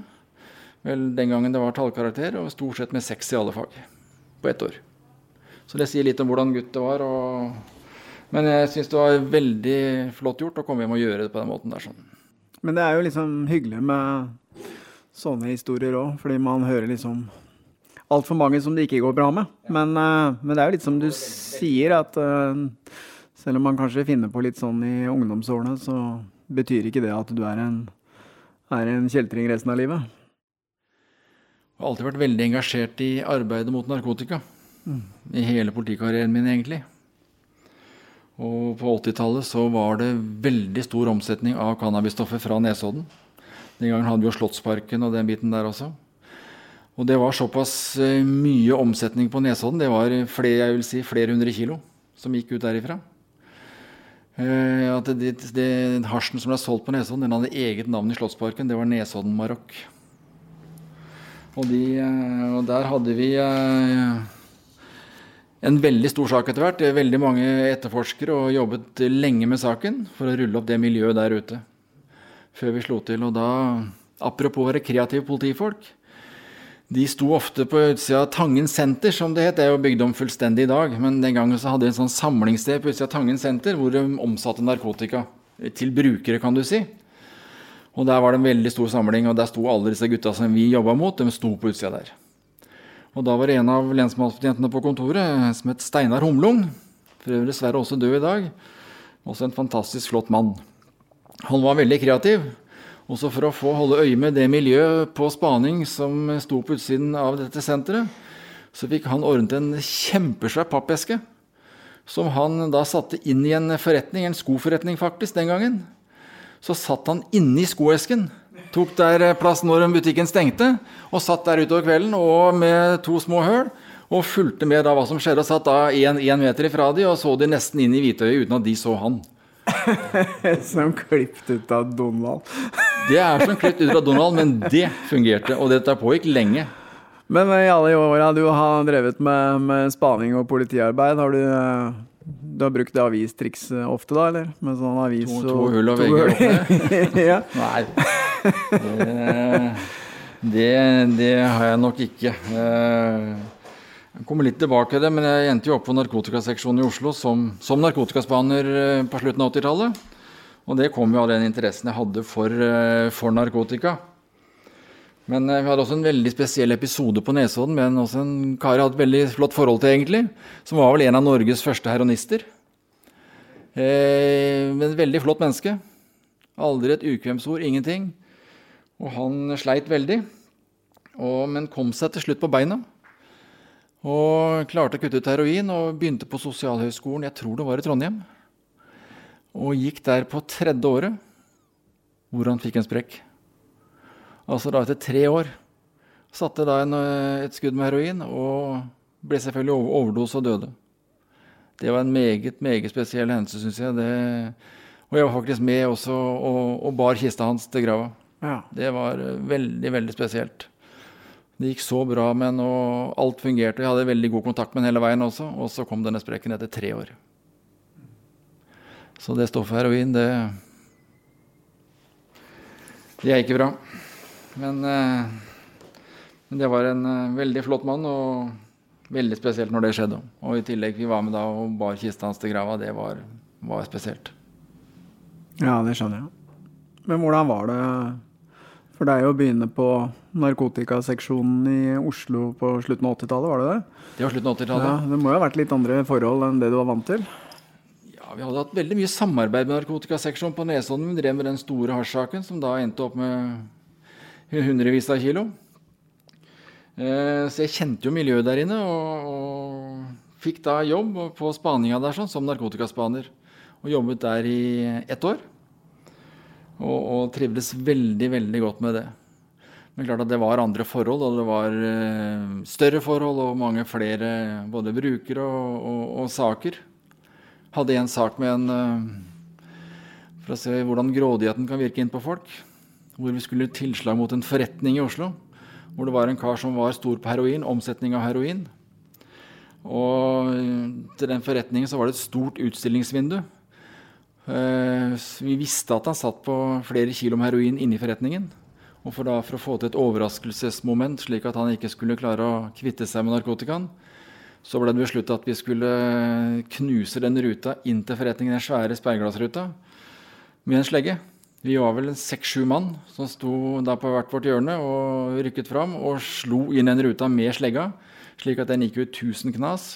Vel, den gangen det var tallkarakter, og stort sett med seks i alle fag. På ett år. Så det sier litt om hvordan gutt det var. Og... Men jeg syns det var veldig flott gjort å komme hjem og gjøre det på den måten der. sånn. Men det er jo liksom hyggelig med sånne historier òg, fordi man hører liksom altfor mange som det ikke går bra med. Men, eh, men det er jo litt som du sier, at eh, selv om man kanskje finner på litt sånn i ungdomsårene, så betyr ikke det at du er en, er en kjeltring resten av livet. Jeg har alltid vært veldig engasjert i arbeidet mot narkotika. I hele politikarrieren min, egentlig. Og på 80-tallet så var det veldig stor omsetning av cannabisstoffer fra Nesodden. Den gangen hadde vi jo Slottsparken og den biten der også. Og det var såpass eh, mye omsetning på Nesodden. Det var flere, jeg vil si, flere hundre kilo som gikk ut derifra. Eh, at det, det, Hasjen som ble solgt på Nesodden, den hadde eget navn i Slottsparken. Det var Nesodden Marokk. Og, de, eh, og der hadde vi en veldig stor sak etter hvert. Veldig mange etterforskere og jobbet lenge med saken for å rulle opp det miljøet der ute. Før vi slo til. Og da, apropos å være kreative politifolk, de sto ofte på utsida av Tangen senter, som det het. Det er jo bygd om fullstendig i dag. Men den gangen så hadde de en sånn samlingssted på utsida av Tangen senter hvor de omsatte narkotika. Til brukere, kan du si. Og der var det en veldig stor samling, og der sto alle disse gutta som vi jobba mot, de sto på utsida der. Og da var det en av lensmannsbetjentene på kontoret som het Steinar Humlung, for øvrig dessverre også død i dag, også en fantastisk flott mann. Han var veldig kreativ. Også for å få holde øye med det miljøet på spaning som sto på utsiden av dette senteret, så fikk han ordnet en kjempesvær pappeske. Som han da satte inn i en forretning, en skoforretning faktisk, den gangen. Så satt han inni skoesken. Tok der plass når butikken stengte, og satt der utover kvelden og med to små høl. Og fulgte med da hva som skjedde, og satt da én meter ifra de og så de nesten inn i hvitøyet uten at de så han. som klippet ut av Donald. det er som klippet ut av Donald, men det fungerte. Og dette pågikk lenge. Men i alle åra du har drevet med, med, spaning og politiarbeid, har du, du har brukt avistriks ofte, da? eller? Med sånn avis to, to hull og vegger oppe? ja. Nei. Det, det, det, har jeg nok ikke. Uh, jeg kommer litt tilbake til det, men jeg endte jo opp på narkotikaseksjonen i Oslo som, som narkotikaspaner eh, på slutten av 80-tallet. Og det kom jo av den interessen jeg hadde for, eh, for narkotika. Men eh, vi hadde også en veldig spesiell episode på Nesodden med en, også en kar jeg hadde et veldig flott forhold til, egentlig. Som var vel en av Norges første heronister. Eh, men veldig flott menneske. Aldri et ukvemsord, ingenting. Og han sleit veldig. Og, men kom seg til slutt på beina. Og klarte å kutte ut heroin og begynte på Sosialhøgskolen, jeg tror det var i Trondheim. Og gikk der på tredje året, hvor han fikk en sprekk. Altså da etter tre år. Satte da en, eh, et skudd med heroin og ble selvfølgelig over, overdose og døde. Det var en meget, meget spesiell hendelse, syns jeg. Det, og jeg var faktisk med også og, og bar kista hans til grava. Ja. Det var eh, veldig, veldig spesielt. Det gikk så bra med den, og alt fungerte. Jeg hadde veldig god kontakt med den hele veien også. Og så kom denne sprekken etter tre år. Så det stoffet heroin, det Det er ikke bra. Men, eh, men det var en eh, veldig flott mann, og veldig spesielt når det skjedde. Og i tillegg vi var med da og bar kista hans til grava. Det var, var spesielt. Ja, det skjønner jeg. Men hvordan var det for det er å begynne på narkotikaseksjonen i Oslo på slutten av 80-tallet, var det det? Det var slutten av 80-tallet. Ja, det må jo ha vært litt andre forhold enn det du var vant til? Ja, Vi hadde hatt veldig mye samarbeid med narkotikaseksjonen på Nesodden. Vi drev med den store hasjsaken som da endte opp med hundrevis av kilo. Eh, så jeg kjente jo miljøet der inne, og, og fikk da jobb på spaninga der sånn, som narkotikaspaner. Og jobbet der i ett år. Og, og, trivdes veldig, veldig godt med det. Men klart at det var andre forhold, og det var uh, større forhold og mange flere både brukere og, og, og saker. Hadde en sak med en uh, For å se hvordan grådigheten kan virke inn på folk. Hvor vi skulle tilslag mot en forretning i Oslo. Hvor det var en kar som var stor på heroin, omsetning av heroin. Og til den forretningen så var det et stort utstillingsvindu Eh, vi visste at han satt på flere kilo med heroin inne i forretningen. Og for, da, for å få til et overraskelsesmoment, slik at han ikke skulle klare å kvitte seg med narkotikaen, så ble det besluttet at vi skulle knuse den ruta inn til forretningen, den svære speilglassruta, med en slegge. Vi var vel seks-sju mann som sto der på hvert vårt hjørne og rykket fram og slo inn den ruta med slegga, slik at den gikk ut 1000 knas.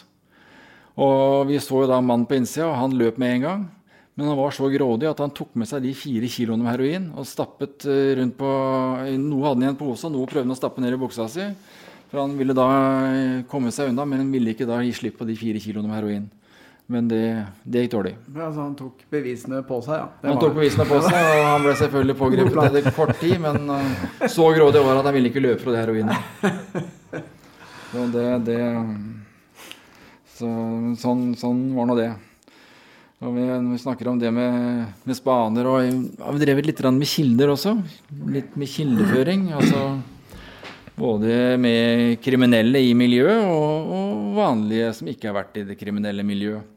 Og vi så jo da mannen på innsida, og han løp med en gang. Men han var så grådig at han tok med seg de fire kiloene med heroin og stappet eh, rundt på Noe hadde han en pose, og noe prøvde han å stappe ned i buksa si. For han ville da eh, komme seg unna, men han ville ikke da gi slipp på de fire kiloene med heroin. Men det, det gikk dårlig. Ja, så han tok bevisene på seg, ja? Han tok bevisene på seg, og han ble selvfølgelig pågrepet etter kort tid. Men uh, så grådig var at han ville ikke løpe fra det heroinet. Så det, det så, sånn, sånn var nå det. Og vi, vi snakker om det med, med spaner, og ja, vi drevet litt med kilder også. Litt med kildeføring. altså både med kriminelle i miljøet og, og, vanlige som ikke har vært i det kriminelle miljøet.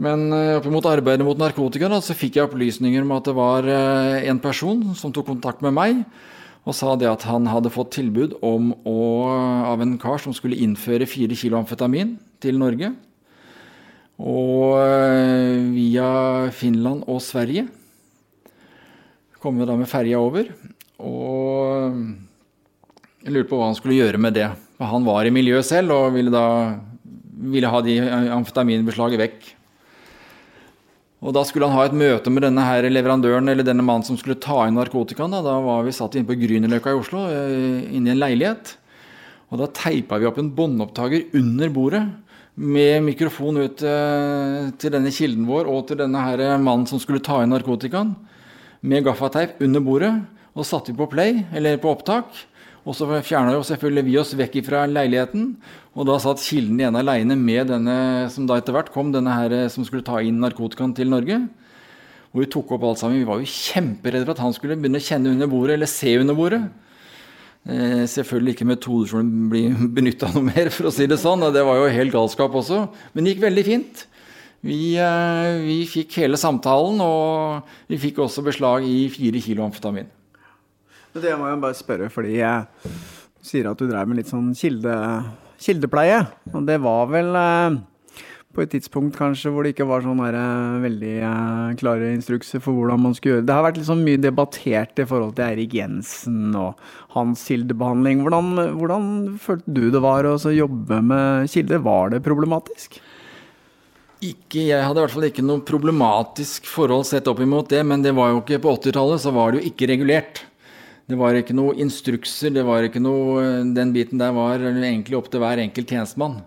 Men uh, oppimot arbeidet mot narkotika da, så fikk jeg opplysninger om at det var uh, en person som tok kontakt med meg og sa det at han hadde fått tilbud om å, av en kar som skulle innføre fire kilo amfetamin til Norge. Og via Finland og Sverige kom vi da med ferja over. Og jeg lurte på hva han skulle gjøre med det. Han var i miljøet selv og ville da ville ha de amfetaminbeslaget vekk. Og Da skulle han ha et møte med denne her leverandøren eller denne mannen som skulle ta inn narkotikaen. Da, da var vi satt inne på Grünerløkka i Oslo, eh, inne i en leilighet. Og Da teipa vi opp en båndopptaker under bordet med mikrofon ut eh, til denne kilden vår og til denne her mannen som skulle ta inn narkotikaen. Med gaffateip under bordet. Og satte vi på play, eller på opptak. Og så fjerna selvfølgelig vi oss vekk fra leiligheten. Og da satt Kilden igjen aleine med denne som da etter hvert kom, denne her som skulle ta inn narkotikaen til Norge. Og vi tok opp alt sammen. Vi var jo kjemperedde for at han skulle begynne å kjenne under bordet, eller se under bordet. Eh, selvfølgelig ikke metoder som blir benytta noe mer, for å si det sånn. Det var jo helt galskap også. Men det gikk veldig fint. Vi, eh, vi fikk hele samtalen, og vi fikk også beslag i fire kilo amfetamin. Det må jeg bare spørre, fordi jeg sier at du dreiv med litt sånn kilde, kildepleie. Og det var vel eh, på et tidspunkt kanskje hvor det ikke var sånn eh, veldig eh, klare instrukser for hvordan man skulle gjøre. Det har vært liksom mye debattert i forhold til Eirik Jensen og hans kildebehandling. Hvordan, hvordan følte du det var å jobbe med kilder? Var det problematisk? Ikke, jeg hadde i hvert fall ikke noe problematisk forhold sett opp imot det, men det var jo ikke på 80-tallet, så var det jo ikke regulert. Det var ikke noe instrukser, det var ikke noe Den biten der var egentlig opp til hver enkelt tjenestemann.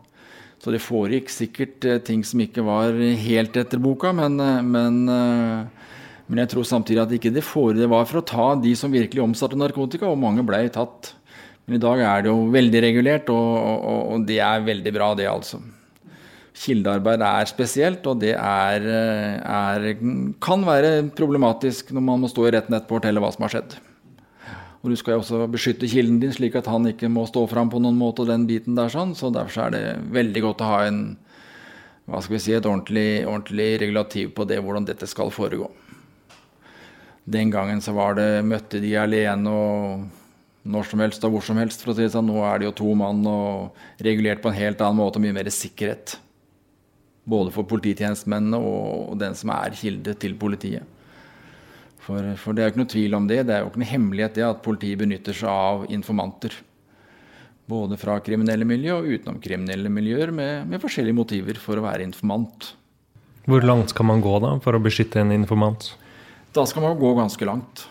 Så det foregikk sikkert eh, ting som ikke var helt etter boka, men, eh, men, eh, men jeg tror samtidig at ikke det foregikk. Det var for å ta de som virkelig omsatte narkotika, og mange ble tatt. Men i dag er det jo veldig regulert, og, og, og det er veldig bra, det altså. Kildearbeid er spesielt, og det er, er, kan være problematisk når man må stå i retten etterpå og fortelle hva som har skjedd. Og du skal jo også beskytte kilden din, slik at han ikke må stå fram på noen måte. den biten der sånn, Så derfor er det veldig godt å ha en, hva skal vi si, et ordentlig, ordentlig regulativ på det, hvordan dette skal foregå. Den gangen så var det, møtte de alene og når som helst og hvor som helst. for å si det sånn. Nå er det jo to mann og regulert på en helt annen måte og mye mer sikkerhet. Både for polititjenestemennene og den som er kilde til politiet. For, for, det er jo ikke noe tvil om det. Det er jo ikke noe hemmelighet det at politiet benytter seg av informanter. Både fra kriminelle miljø og utenomkriminelle miljøer med, med, forskjellige motiver for å være informant. Hvor langt skal man gå da for å beskytte en informant? Da skal man gå ganske langt.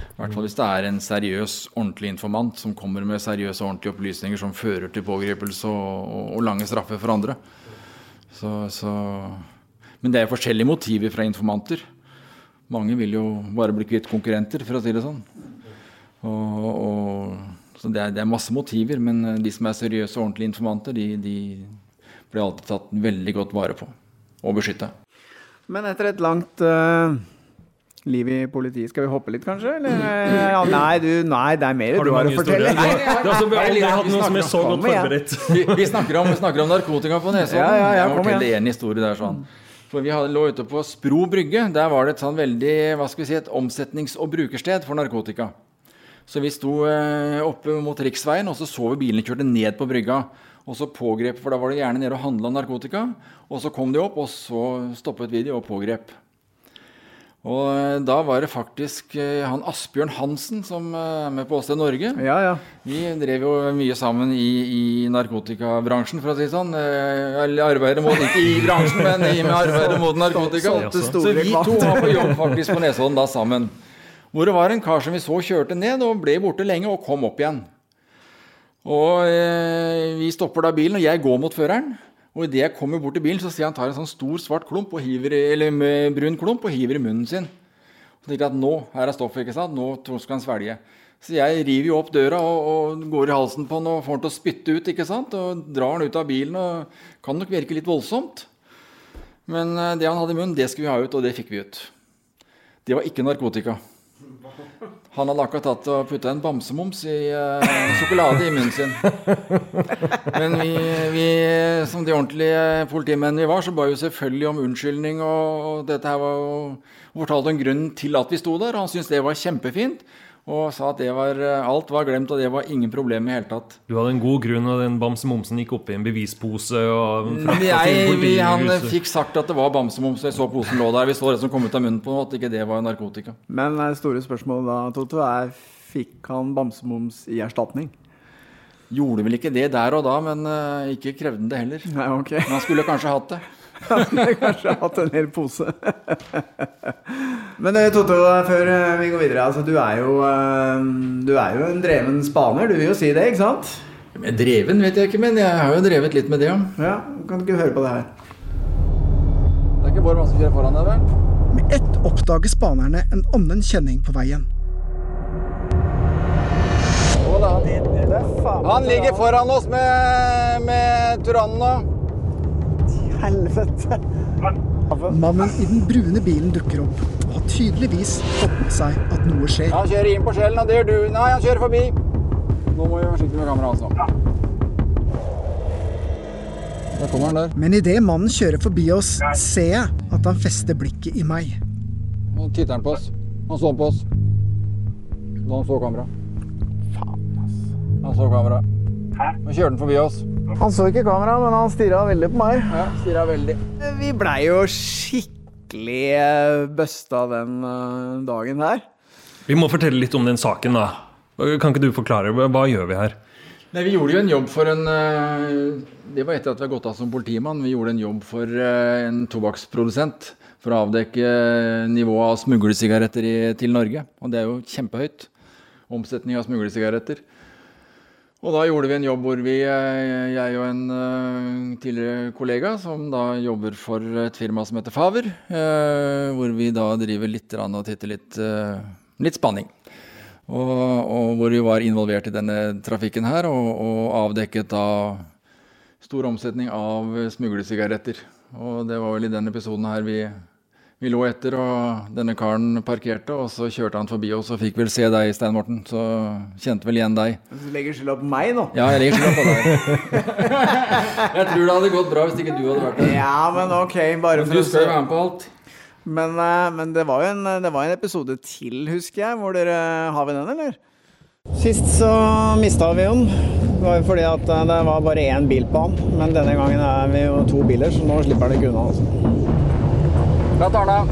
I hvert fall hvis det er en seriøs, ordentlig informant som kommer med seriøse, og ordentlige opplysninger som fører til pågripelse og, og, og lange straffer for andre. Så, så. Men det er forskjellige motiver fra informanter. Mange vil jo bare bli kvitt konkurrenter, for å si det sånn. Og, og, så det er, det er, masse motiver, men eh, de som er seriøse og ordentlige informanter, de, de blir alltid tatt veldig godt vare på og beskytta. Men etter et langt uh, liv i politiet, skal vi hoppe litt, kanskje? Eller, eh, ja, nei, du, nei, det er mer har du, du har å fortelle. Nei, nei, vi har aldri hatt noen som er så godt forberedt. Vi, vi, snakker om, vi, snakker om, narkotika på Nesodden. Ja, ja, ja, jeg må fortelle én historie der sånn. For vi lå ute på Spro brygge. Der var det et sånn veldig hva skal vi si, et omsetnings- og brukersted for narkotika. Så vi sto eh, oppe mot riksveien, og så så vi bilene kjørte ned på brygga. Og så pågrep, for da var det gjerne nede og handla narkotika. Og så kom de opp, og så stoppet vi de og pågrep. Og eh, da var det faktisk eh, han Asbjørn Hansen som eh, er med på Åsted Norge. Ja, ja. Vi drev jo mye sammen i, i narkotikabransjen, for å si det sånn. Eller arbeidet mot Ikke i bransjen, men i med arbeidet mot narkotika. Så vi to var på jobb faktisk på Nesodden da sammen. Hvor det var en kar som vi så kjørte ned og ble borte lenge og kom opp igjen. Og eh, vi stopper da bilen, og jeg går mot føreren. Og idet jeg kommer bort til bilen, så ser jeg han tar en sånn stor, svart klump og hiver, eller brun klump og hiver i munnen sin. Så tenker jeg at nå her er stoffet, ikke sant? Nå skal han svelge. Så jeg river jo opp døra og, og går i halsen på han og får han til å spytte ut. ikke sant? Og drar han ut av bilen og kan nok virke litt voldsomt. Men eh, det han hadde i munnen, det skulle vi ha ut, og det fikk vi ut. Det var ikke narkotika. Han hadde akkurat tatt og putta en bamsemums i uh, sjokolade i munnen sin. Men vi, vi, som de ordentlige politimennene vi var, så ba jo selvfølgelig om unnskyldning. Og, og dette her var jo fortalte om grunnen til at vi sto der. Han syntes det var kjempefint. Og sa at var, alt var glemt, og det var ingen problem i hele tatt. Du hadde en god grunn, og den bamsemomsen gikk oppi en bevispose? og jeg, vi, Han fikk sagt at det var bamsemums, og jeg så posen lå der. Vi så det som kom ut av munnen på at ikke det var narkotika. Men det store spørsmålet da, Toto, er fikk han bamsemums i erstatning? Gjorde vel ikke det der og da, men uh, ikke krevde han det heller. Nei, ok. Men han skulle kanskje hatt det. Han skulle kanskje hatt en hel pose. Men Toto, før eh, vi går videre. Altså, du, er jo, eh, du er jo en dreven spaner, du vil jo si det, ikke sant? Men dreven vet jeg ikke, men jeg har jo drevet litt med det, ja. ja kan ikke høre på det her? Det er ikke bare masse som kjører foran deg, vel? Med ett oppdager spanerne en annen kjenning på veien. Han ligger foran oss med, med Turanen nå helvete! Mannen i den brune bilen dukker opp og har tydeligvis fått med seg at noe skjer. Han kjører inn på skjellen, og det gjør du. Nei, han kjører forbi. Nå må vi være forsiktige med kameraet, altså. Der kommer han der. Men idet mannen kjører forbi oss, ser jeg at han fester blikket i meg. Nå titter han på oss. Han så på oss. Da han så kameraet. Faen, ass. Han så kameraet. Nå kjørte han forbi oss. Han så ikke kameraet, men han stirra veldig på meg. Ja, stirra veldig. Vi blei jo skikkelig eh, busta den uh, dagen her. Vi må fortelle litt om den saken, da. Kan ikke du forklare? Hva gjør vi her? Nei, Vi gjorde jo en jobb for en uh, Det var etter at vi har gått av som politimann. Vi gjorde en jobb for en tobakksprodusent for å avdekke nivået av smuglesigaretter til Norge. Og det er jo kjempehøyt. Omsetning av smuglesigaretter. Og da gjorde vi en jobb hvor vi, eh, jeg og en uh, tidligere kollega, som da jobber for et firma som heter Faver, uh, hvor vi da driver litt og titter litt, litt spanning. Og, og, hvor vi var involvert i denne trafikken her, og, og avdekket da stor omsetning av smuglesigaretter. Og det var vel i den episoden her vi vi lå etter, og denne karen parkerte, og så kjørte han forbi oss og fikk vel se deg, Stein Morten. Så kjente vel igjen deg. Du legger skylda på meg nå? Ja, jeg legger skylda på deg. jeg tror det hadde gått bra hvis ikke du hadde vært der. Ja, men ok, bare for Du skal jo være med på alt. Men, eh, men det, var jo en, det var en episode til, husker jeg. Hvor dere Har vi den, eller? Sist så mista vi den. Det var jo fordi at eh, det var bare én bil på han. Men denne gangen er vi jo to biler, så nå slipper han ikke unna. altså. Bra, Arne.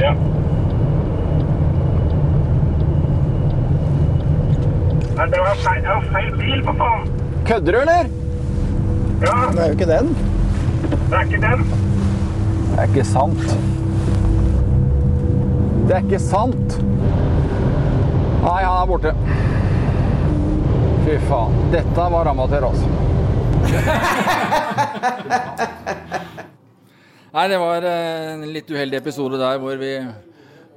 Ja. Men det var feil, det var feil bil, for faen! Kødder du, eller? Ja. Det er jo ikke den. Det er ikke den. Det er ikke sant. Det er ikke sant. Nei, han er borte. Fy faen. Dette var amatør, altså. Nei, det var en litt uheldig episode der hvor vi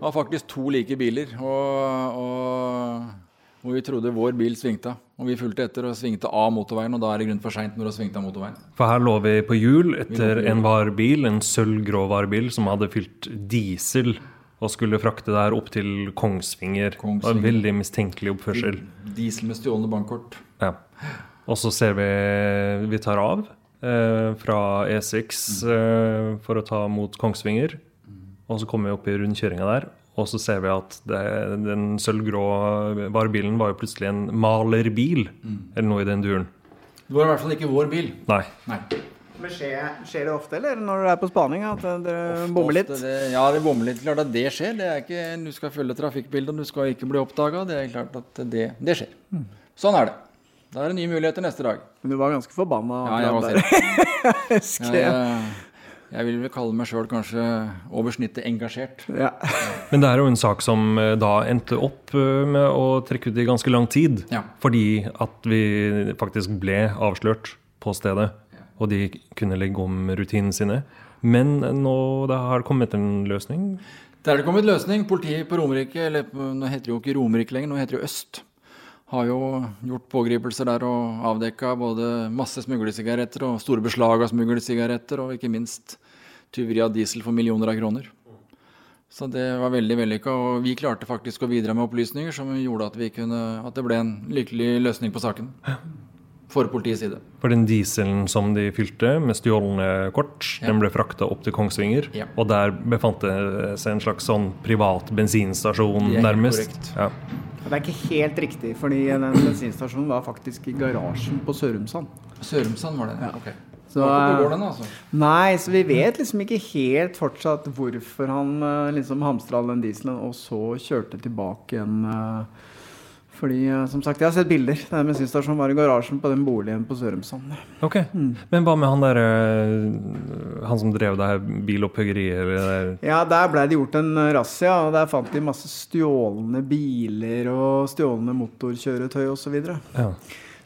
var faktisk to like biler. Og, og hvor vi trodde vår bil svingte. Og vi fulgte etter og svingte av motorveien, og da er det grunn for seint når du har svingt av motorveien. For her lå vi på hjul etter en varebil, en sølvgrå varebil som hadde fylt diesel og skulle frakte det her opp til Kongsvinger. Kongsvinger. Det var en veldig mistenkelig oppførsel. Diesel med stjålne bankkort. Ja. Og så ser vi vi tar av eh, fra E6 eh, for å ta mot Kongsvinger. Og så kommer vi opp i rundkjøringa der, og så ser vi at det, den sølvgrå varebilen var jo plutselig en malerbil, mm. eller noe i den duren. Det var i hvert fall ikke vår bil. Nei. Nei. Men skjer, skjer, det ofte, eller når du er på spaning, at dere bommer litt? Det, ja, det bommer litt. Klart at det skjer. Det er ikke, du skal følge trafikkbildet, du skal ikke bli oppdaga. Det er klart at det, det skjer. Mm. Sånn er det. Da er det nye muligheter neste dag. Men du var ganske forbanna? Ja, jeg var selv. jeg, jeg vil vel kalle meg sjøl kanskje over snittet engasjert. Ja. Men det er jo en sak som eh, da endte opp eh, med å trekke ut i ganske lang tid. Ja. Fordi at vi faktisk ble avslørt på stedet. Og de kunne legge om rutinene sine. Men nå det har kommet en løsning? Det er det kommet løsning. Politiet på Romerike, eller nå heter det jo ikke Romerike lenger, nå heter det jo Øst har jo gjort pågripelser der og avdekka både masse smuglesigaretter og store beslag av smuglesigaretter, og ikke minst tyveri av diesel for millioner av kroner. Så det var veldig vellykka, og vi klarte faktisk å bidra med opplysninger som gjorde at, kunne, at det ble en lykkelig løsning på saken. For politiets side. For den dieselen som de fylte med stjålne kort, Ja. den ble frakta opp til Kongsvinger. Ja. Og der befant det seg en slags sånn privat bensinstasjon, Det er nærmest. korrekt. Ja. Det er ikke helt riktig, fordi den bensinstasjonen var faktisk i garasjen på Sørumsand. Sørumsand var det? Ja. Ok. Så, eh, gården, altså? Nei, så vi vet liksom ikke helt fortsatt hvorfor han eh, liksom hamstra all den dieselen og så kjørte tilbake igjen. Fordi, eh, som sagt, jeg har sett bilder. Den bensinstasjonen var i garasjen på den boligen på Sørumsand. Ok, Men hva med han der eh, Han som drev det her bilopphuggeriet? der- Ja, der ble det gjort en eh, razzia, og der fant de masse stjålne biler og stjålne motorkjøretøy osv. Så, videre. Ja.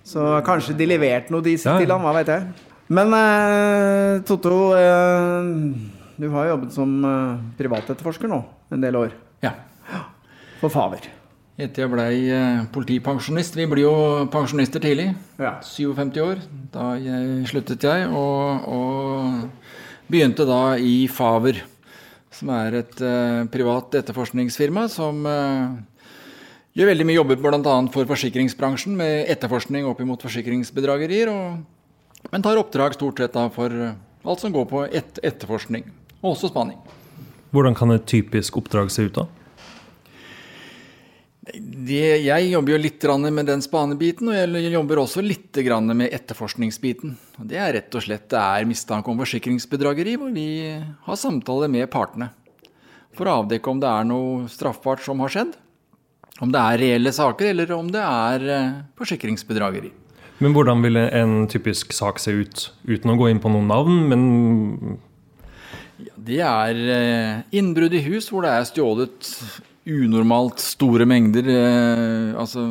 så kanskje de leverte noe de Ja, ja. til han, hva vet jeg. Men eh, Totto, eh, du har jobbet som eh, privatetterforsker nå en del år. Ja. For Faver. Etter jeg blei eh, politipensjonist Vi blir jo pensjonister tidlig. Ja. 57 år. Da jeg, sluttet jeg, og, og begynte da i Faver. Som er et uh, privat etterforskningsfirma som uh, gjør veldig mye jobber bl.a. for forsikringsbransjen med etterforskning opp imot forsikringsbedragerier. Og, men tar oppdrag stort sett da for alt som går på et, etterforskning. Og også spaning. Hvordan kan et typisk oppdrag se ut da? Det, jeg jobber jo litt med den spanebiten, og jeg jobber også litt med etterforskningsbiten. Og Det er rett og slett det er mistanke om forsikringsbedrageri, hvor vi har samtaler med partene. For å avdekke om det er noe straffbart som har skjedd. Om det er reelle saker, eller om det er eh, forsikringsbedrageri. Men hvordan ville en typisk sak se ut? Uten å gå inn på noen navn, men Det er eh, innbrudd i hus hvor det er stjålet unormalt store mengder, eh, altså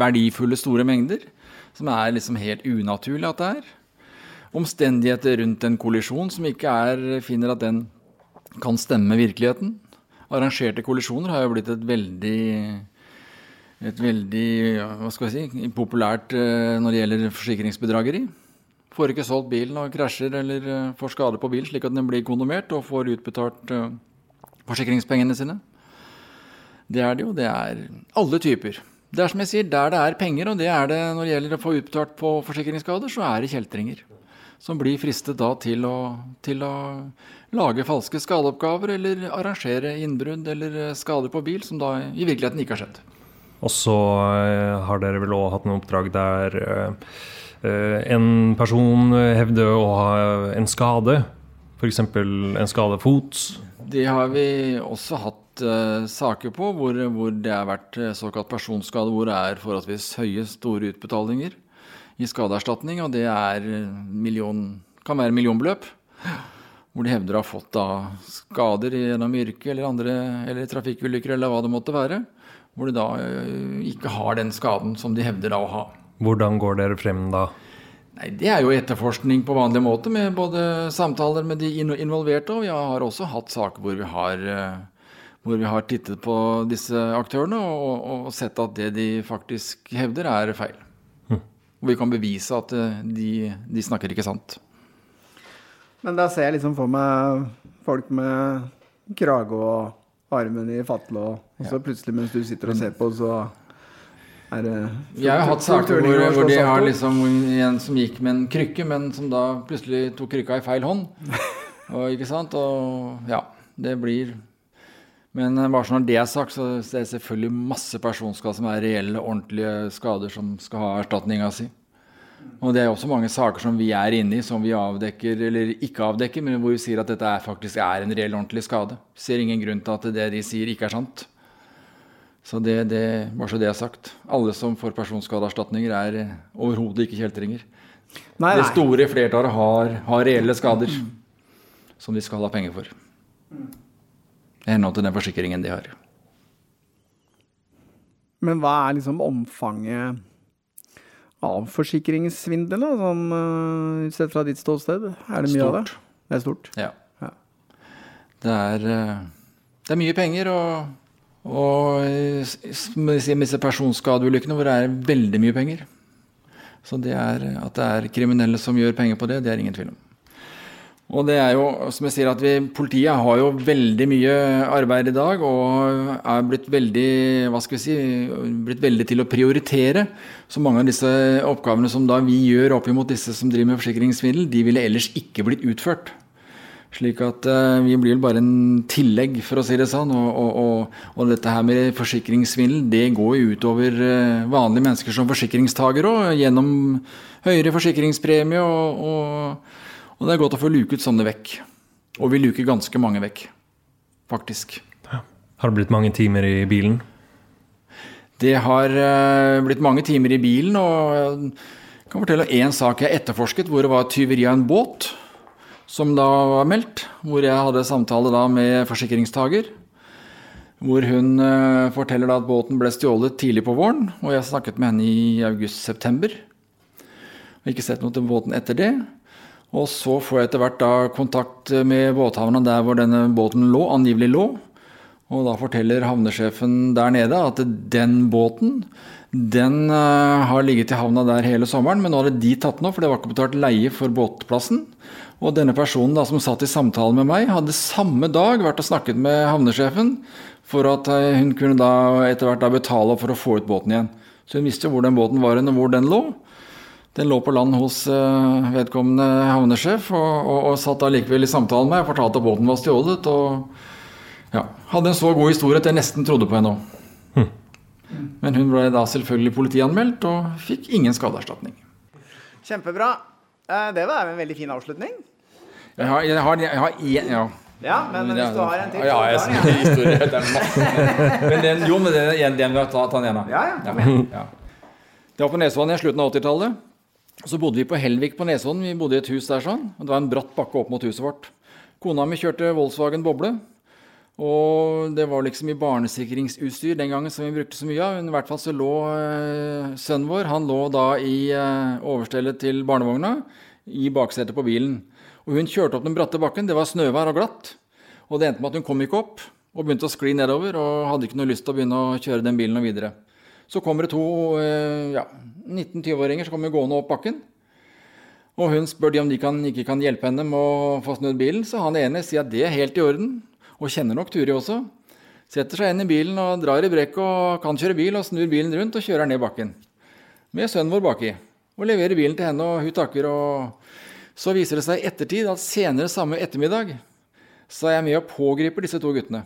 verdifulle store mengder, som er liksom helt unaturlig at det er. Omstendigheter rundt en kollisjon som ikke er, finner at den kan stemme med virkeligheten. Arrangerte kollisjoner har jo blitt et veldig et veldig hva skal jeg si, populært eh, når det gjelder forsikringsbedrageri. Får ikke solgt bilen og krasjer eller eh, får skade på bilen slik at den blir kondomert og får utbetalt forsikringspengene sine. Det er det jo. Det er alle typer. Det er som jeg sier, der det er penger, og det er det når det gjelder å få utbetalt på forsikringsskader, så er det kjeltringer. Som blir fristet da til å, til å lage falske skadeoppgaver eller arrangere innbrudd eller skader på bil som da i virkeligheten ikke har skjedd. Og så eh, har dere vel òg hatt noen oppdrag der eh, eh, en person hevder å ha en skade. F.eks. en skadefot. Det har vi også hatt eh, saker på hvor, hvor det har vært eh, såkalt personskade, hvor det er forholdsvis høye, store utbetalinger i skadeerstatning, og det er eh, million, kan være millionbeløp. Hvor de hevder å ha fått da skader gjennom yrke eller, andre, eller trafikkulykker eller hva det måtte være. Hvor de da uh, ikke har den skaden som de hevder da å ha. Hvordan går dere frem da? Nei, Det er jo etterforskning på vanlig måte, med både samtaler med de involverte, og vi har også hatt saker hvor vi har, hvor vi har tittet på disse aktørene og, og sett at det de faktisk hevder, er feil. Og vi kan bevise at eh, de, de snakker ikke sant. Men da ser jeg liksom for meg folk med krage og armen i fatle, og så så plutselig mens du sitter og ser på, så er det Vi har jo hatt saker hvor, hvor de har liksom en som gikk med en krykke, men som da plutselig tok krykka i feil hånd. Og, ikke sant? Og ja, det blir Men eh, bare så når det er sagt, så er det selvfølgelig masse personskader som er reelle, ordentlige skader som skal ha erstatninga si. Og det er også mange saker som vi er inne i, som vi avdekker eller ikke avdekker, men hvor vi sier at dette er faktisk er en reell, ordentlig skade. Ser ingen grunn til at det de sier, ikke er sant. Så det, det, bare så det er sagt. Alle som får personskadeerstatninger, er eh, overhodet ikke kjeltringer. Nei, Det store flertallet har, har reelle skader som de skal ha penger for. I henhold til den forsikringen de har. Men hva er liksom omfanget av forsikringssvindel, da, sånn uh, sett fra ditt ståsted? Er det mye av det? Det er stort? Ja. Det er, eh, det er mye penger, og Og med disse personskadeulykkene hvor det er veldig mye penger. Så det er, at det er kriminelle som gjør penger på det, det er ingen tvil om. Og det er jo, som jeg sier, at vi, Politiet har jo veldig mye arbeid i dag og er blitt veldig hva skal vi si, blitt veldig til å prioritere. Så mange av disse oppgavene som da vi gjør oppimot disse som driver med forsikringsmiddel, de ville ellers ikke blitt utført. Slik at uh, vi blir bare en tillegg, for å si det sånn. Og, og, og, og dette her med forsikringssvindel, det går jo utover uh, vanlige mennesker som forsikringstagere òg, gjennom høyere forsikringspremie. Og, det er godt å få luket sånne vekk. Og vi luker ganske mange vekk, faktisk. Ja. Har det blitt mange timer i bilen? Det har uh, blitt mange timer i bilen, og jeg kan fortelle én sak jeg etterforsket, hvor det var tyveri av en båt som da var meldt, hvor jeg hadde samtale da med forsikringstager. Hvor hun uh, forteller da at båten ble stjålet tidlig på våren, og jeg snakket med henne i august-september. Har ikke sett noe til båten etter det. Og så får jeg etter hvert da kontakt med båthavna der hvor denne båten lå, angivelig lå. Og da forteller havnesjefen der nede at den båten den uh, har ligget i havna der hele sommeren, men nå hadde de tatt den opp, for det var ikke betalt leie for båtplassen. Og denne personen da, som satt i samtale med meg, hadde samme dag vært og snakket med havnesjefen for at eh, hun kunne da etter hvert da betale for å få ut båten igjen. Så hun visste hvor den båten var og hvor den lå. Den lå på land hos uh, vedkommende havnesjef, og, og, og, satt da likevel i samtalen med meg og fortalte at båten var stjålet. Og ja, hadde en så god historie at jeg nesten trodde på henne òg. Hm. Men hun ble da selvfølgelig politianmeldt og fikk ingen skadeerstatning. Kjempebra. Eh, det var en veldig fin avslutning. Jeg har, jeg har, jeg har en, ja. ja. men, men hvis du har en til Ja, jeg har en historie. Det er masse. Men den, jo, men den, den vil jeg ta, ta den ene. Ja, ja, ja. Det var på Nesodden i slutten av 80-tallet. Så bodde vi på Helvik på Nesodden. Vi bodde i et hus der sånn. Det var en bratt bakke opp mot huset vårt. Kona mi kjørte Volkswagen Boble. Og det var liksom i barnesikringsutstyr den gangen som vi brukte så mye av. Men i hvert fall så lå øh, sønnen vår han lå da i øh, overstellet til barnevogna i baksetet på bilen. Og hun kjørte opp den bratte bakken. Det var snøvær og glatt. Og det endte med at hun kom ikke opp og begynte å skli nedover og hadde ikke noe lyst til å begynne å kjøre den bilen og videre. Så kommer det to ja, 19-20-åringer som kommer gående opp bakken. Og hun spør de om de kan, ikke kan hjelpe henne med å få snudd bilen. Så han ene sier at det er helt i orden, og kjenner nok Turi også. Setter seg inn i bilen og drar i brekk og kan kjøre bil, og snur bilen rundt og kjører ned bakken. Med sønnen vår baki. Og leverer bilen til henne, og hun takker og så viser det seg i ettertid at senere samme ettermiddag så er jeg med og pågriper disse to guttene.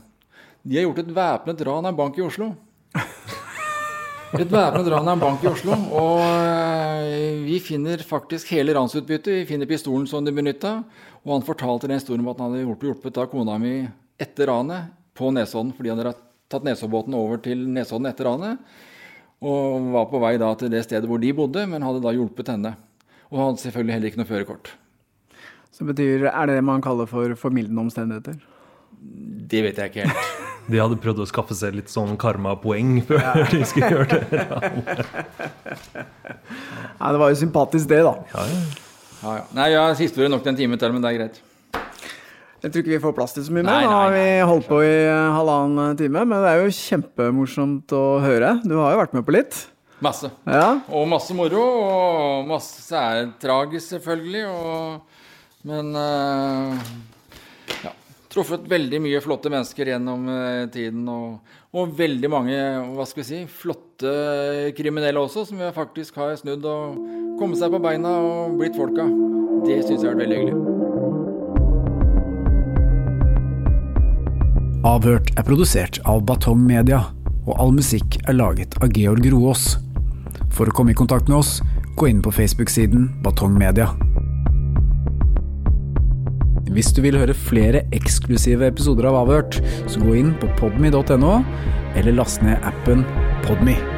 De har gjort et væpnet ran av bank i Oslo. Et væpnet ran er en bank i Oslo. Og eh, vi finner faktisk hele ransutbyttet. Vi finner pistolen som de benytta. Og han fortalte den historien om at han hadde hjulpet av kona mi etter ranet på Nesodden. Fordi han hadde tatt Nesoddbåten over til Nesodden etter ranet. Og var på vei da til det stedet hvor de bodde, men hadde da hjulpet henne. Og hadde selvfølgelig heller ikke noe førerkort. Så betyr, Er det det man kaller for formildende omstendigheter? Det vet jeg ikke helt. De hadde prøvd å skaffe seg litt sånn karma-poeng før ja. de skulle gjøre det. Nei, det var jo sympatisk, det, da. Ja, ja. ja, ja. Nei, ja, historie nok til en time til, men det er greit. Jeg tror ikke vi får plass til så mye mer. Nå har vi holdt på i halvannen time. Men det er jo kjempemorsomt å høre. Du har jo vært med på litt. Masse. Ja. Og masse moro. Og masse er tragisk, selvfølgelig. Og, men uh. Truffet veldig mye flotte mennesker gjennom uh, tiden. Og, og, veldig mange hva skal vi si, flotte kriminelle også, som vi faktisk har snudd og kommet seg på beina og blitt folka. Det syns jeg har vært veldig hyggelig. Avhørt er produsert av Batong Media, og all musikk er laget av Georg Roaas. For å komme i kontakt med oss, gå inn på Facebook-siden Batong Media. Hvis du vil høre flere eksklusive episoder av Avhørt, så gå inn på podmy.no, eller last ned appen Podme.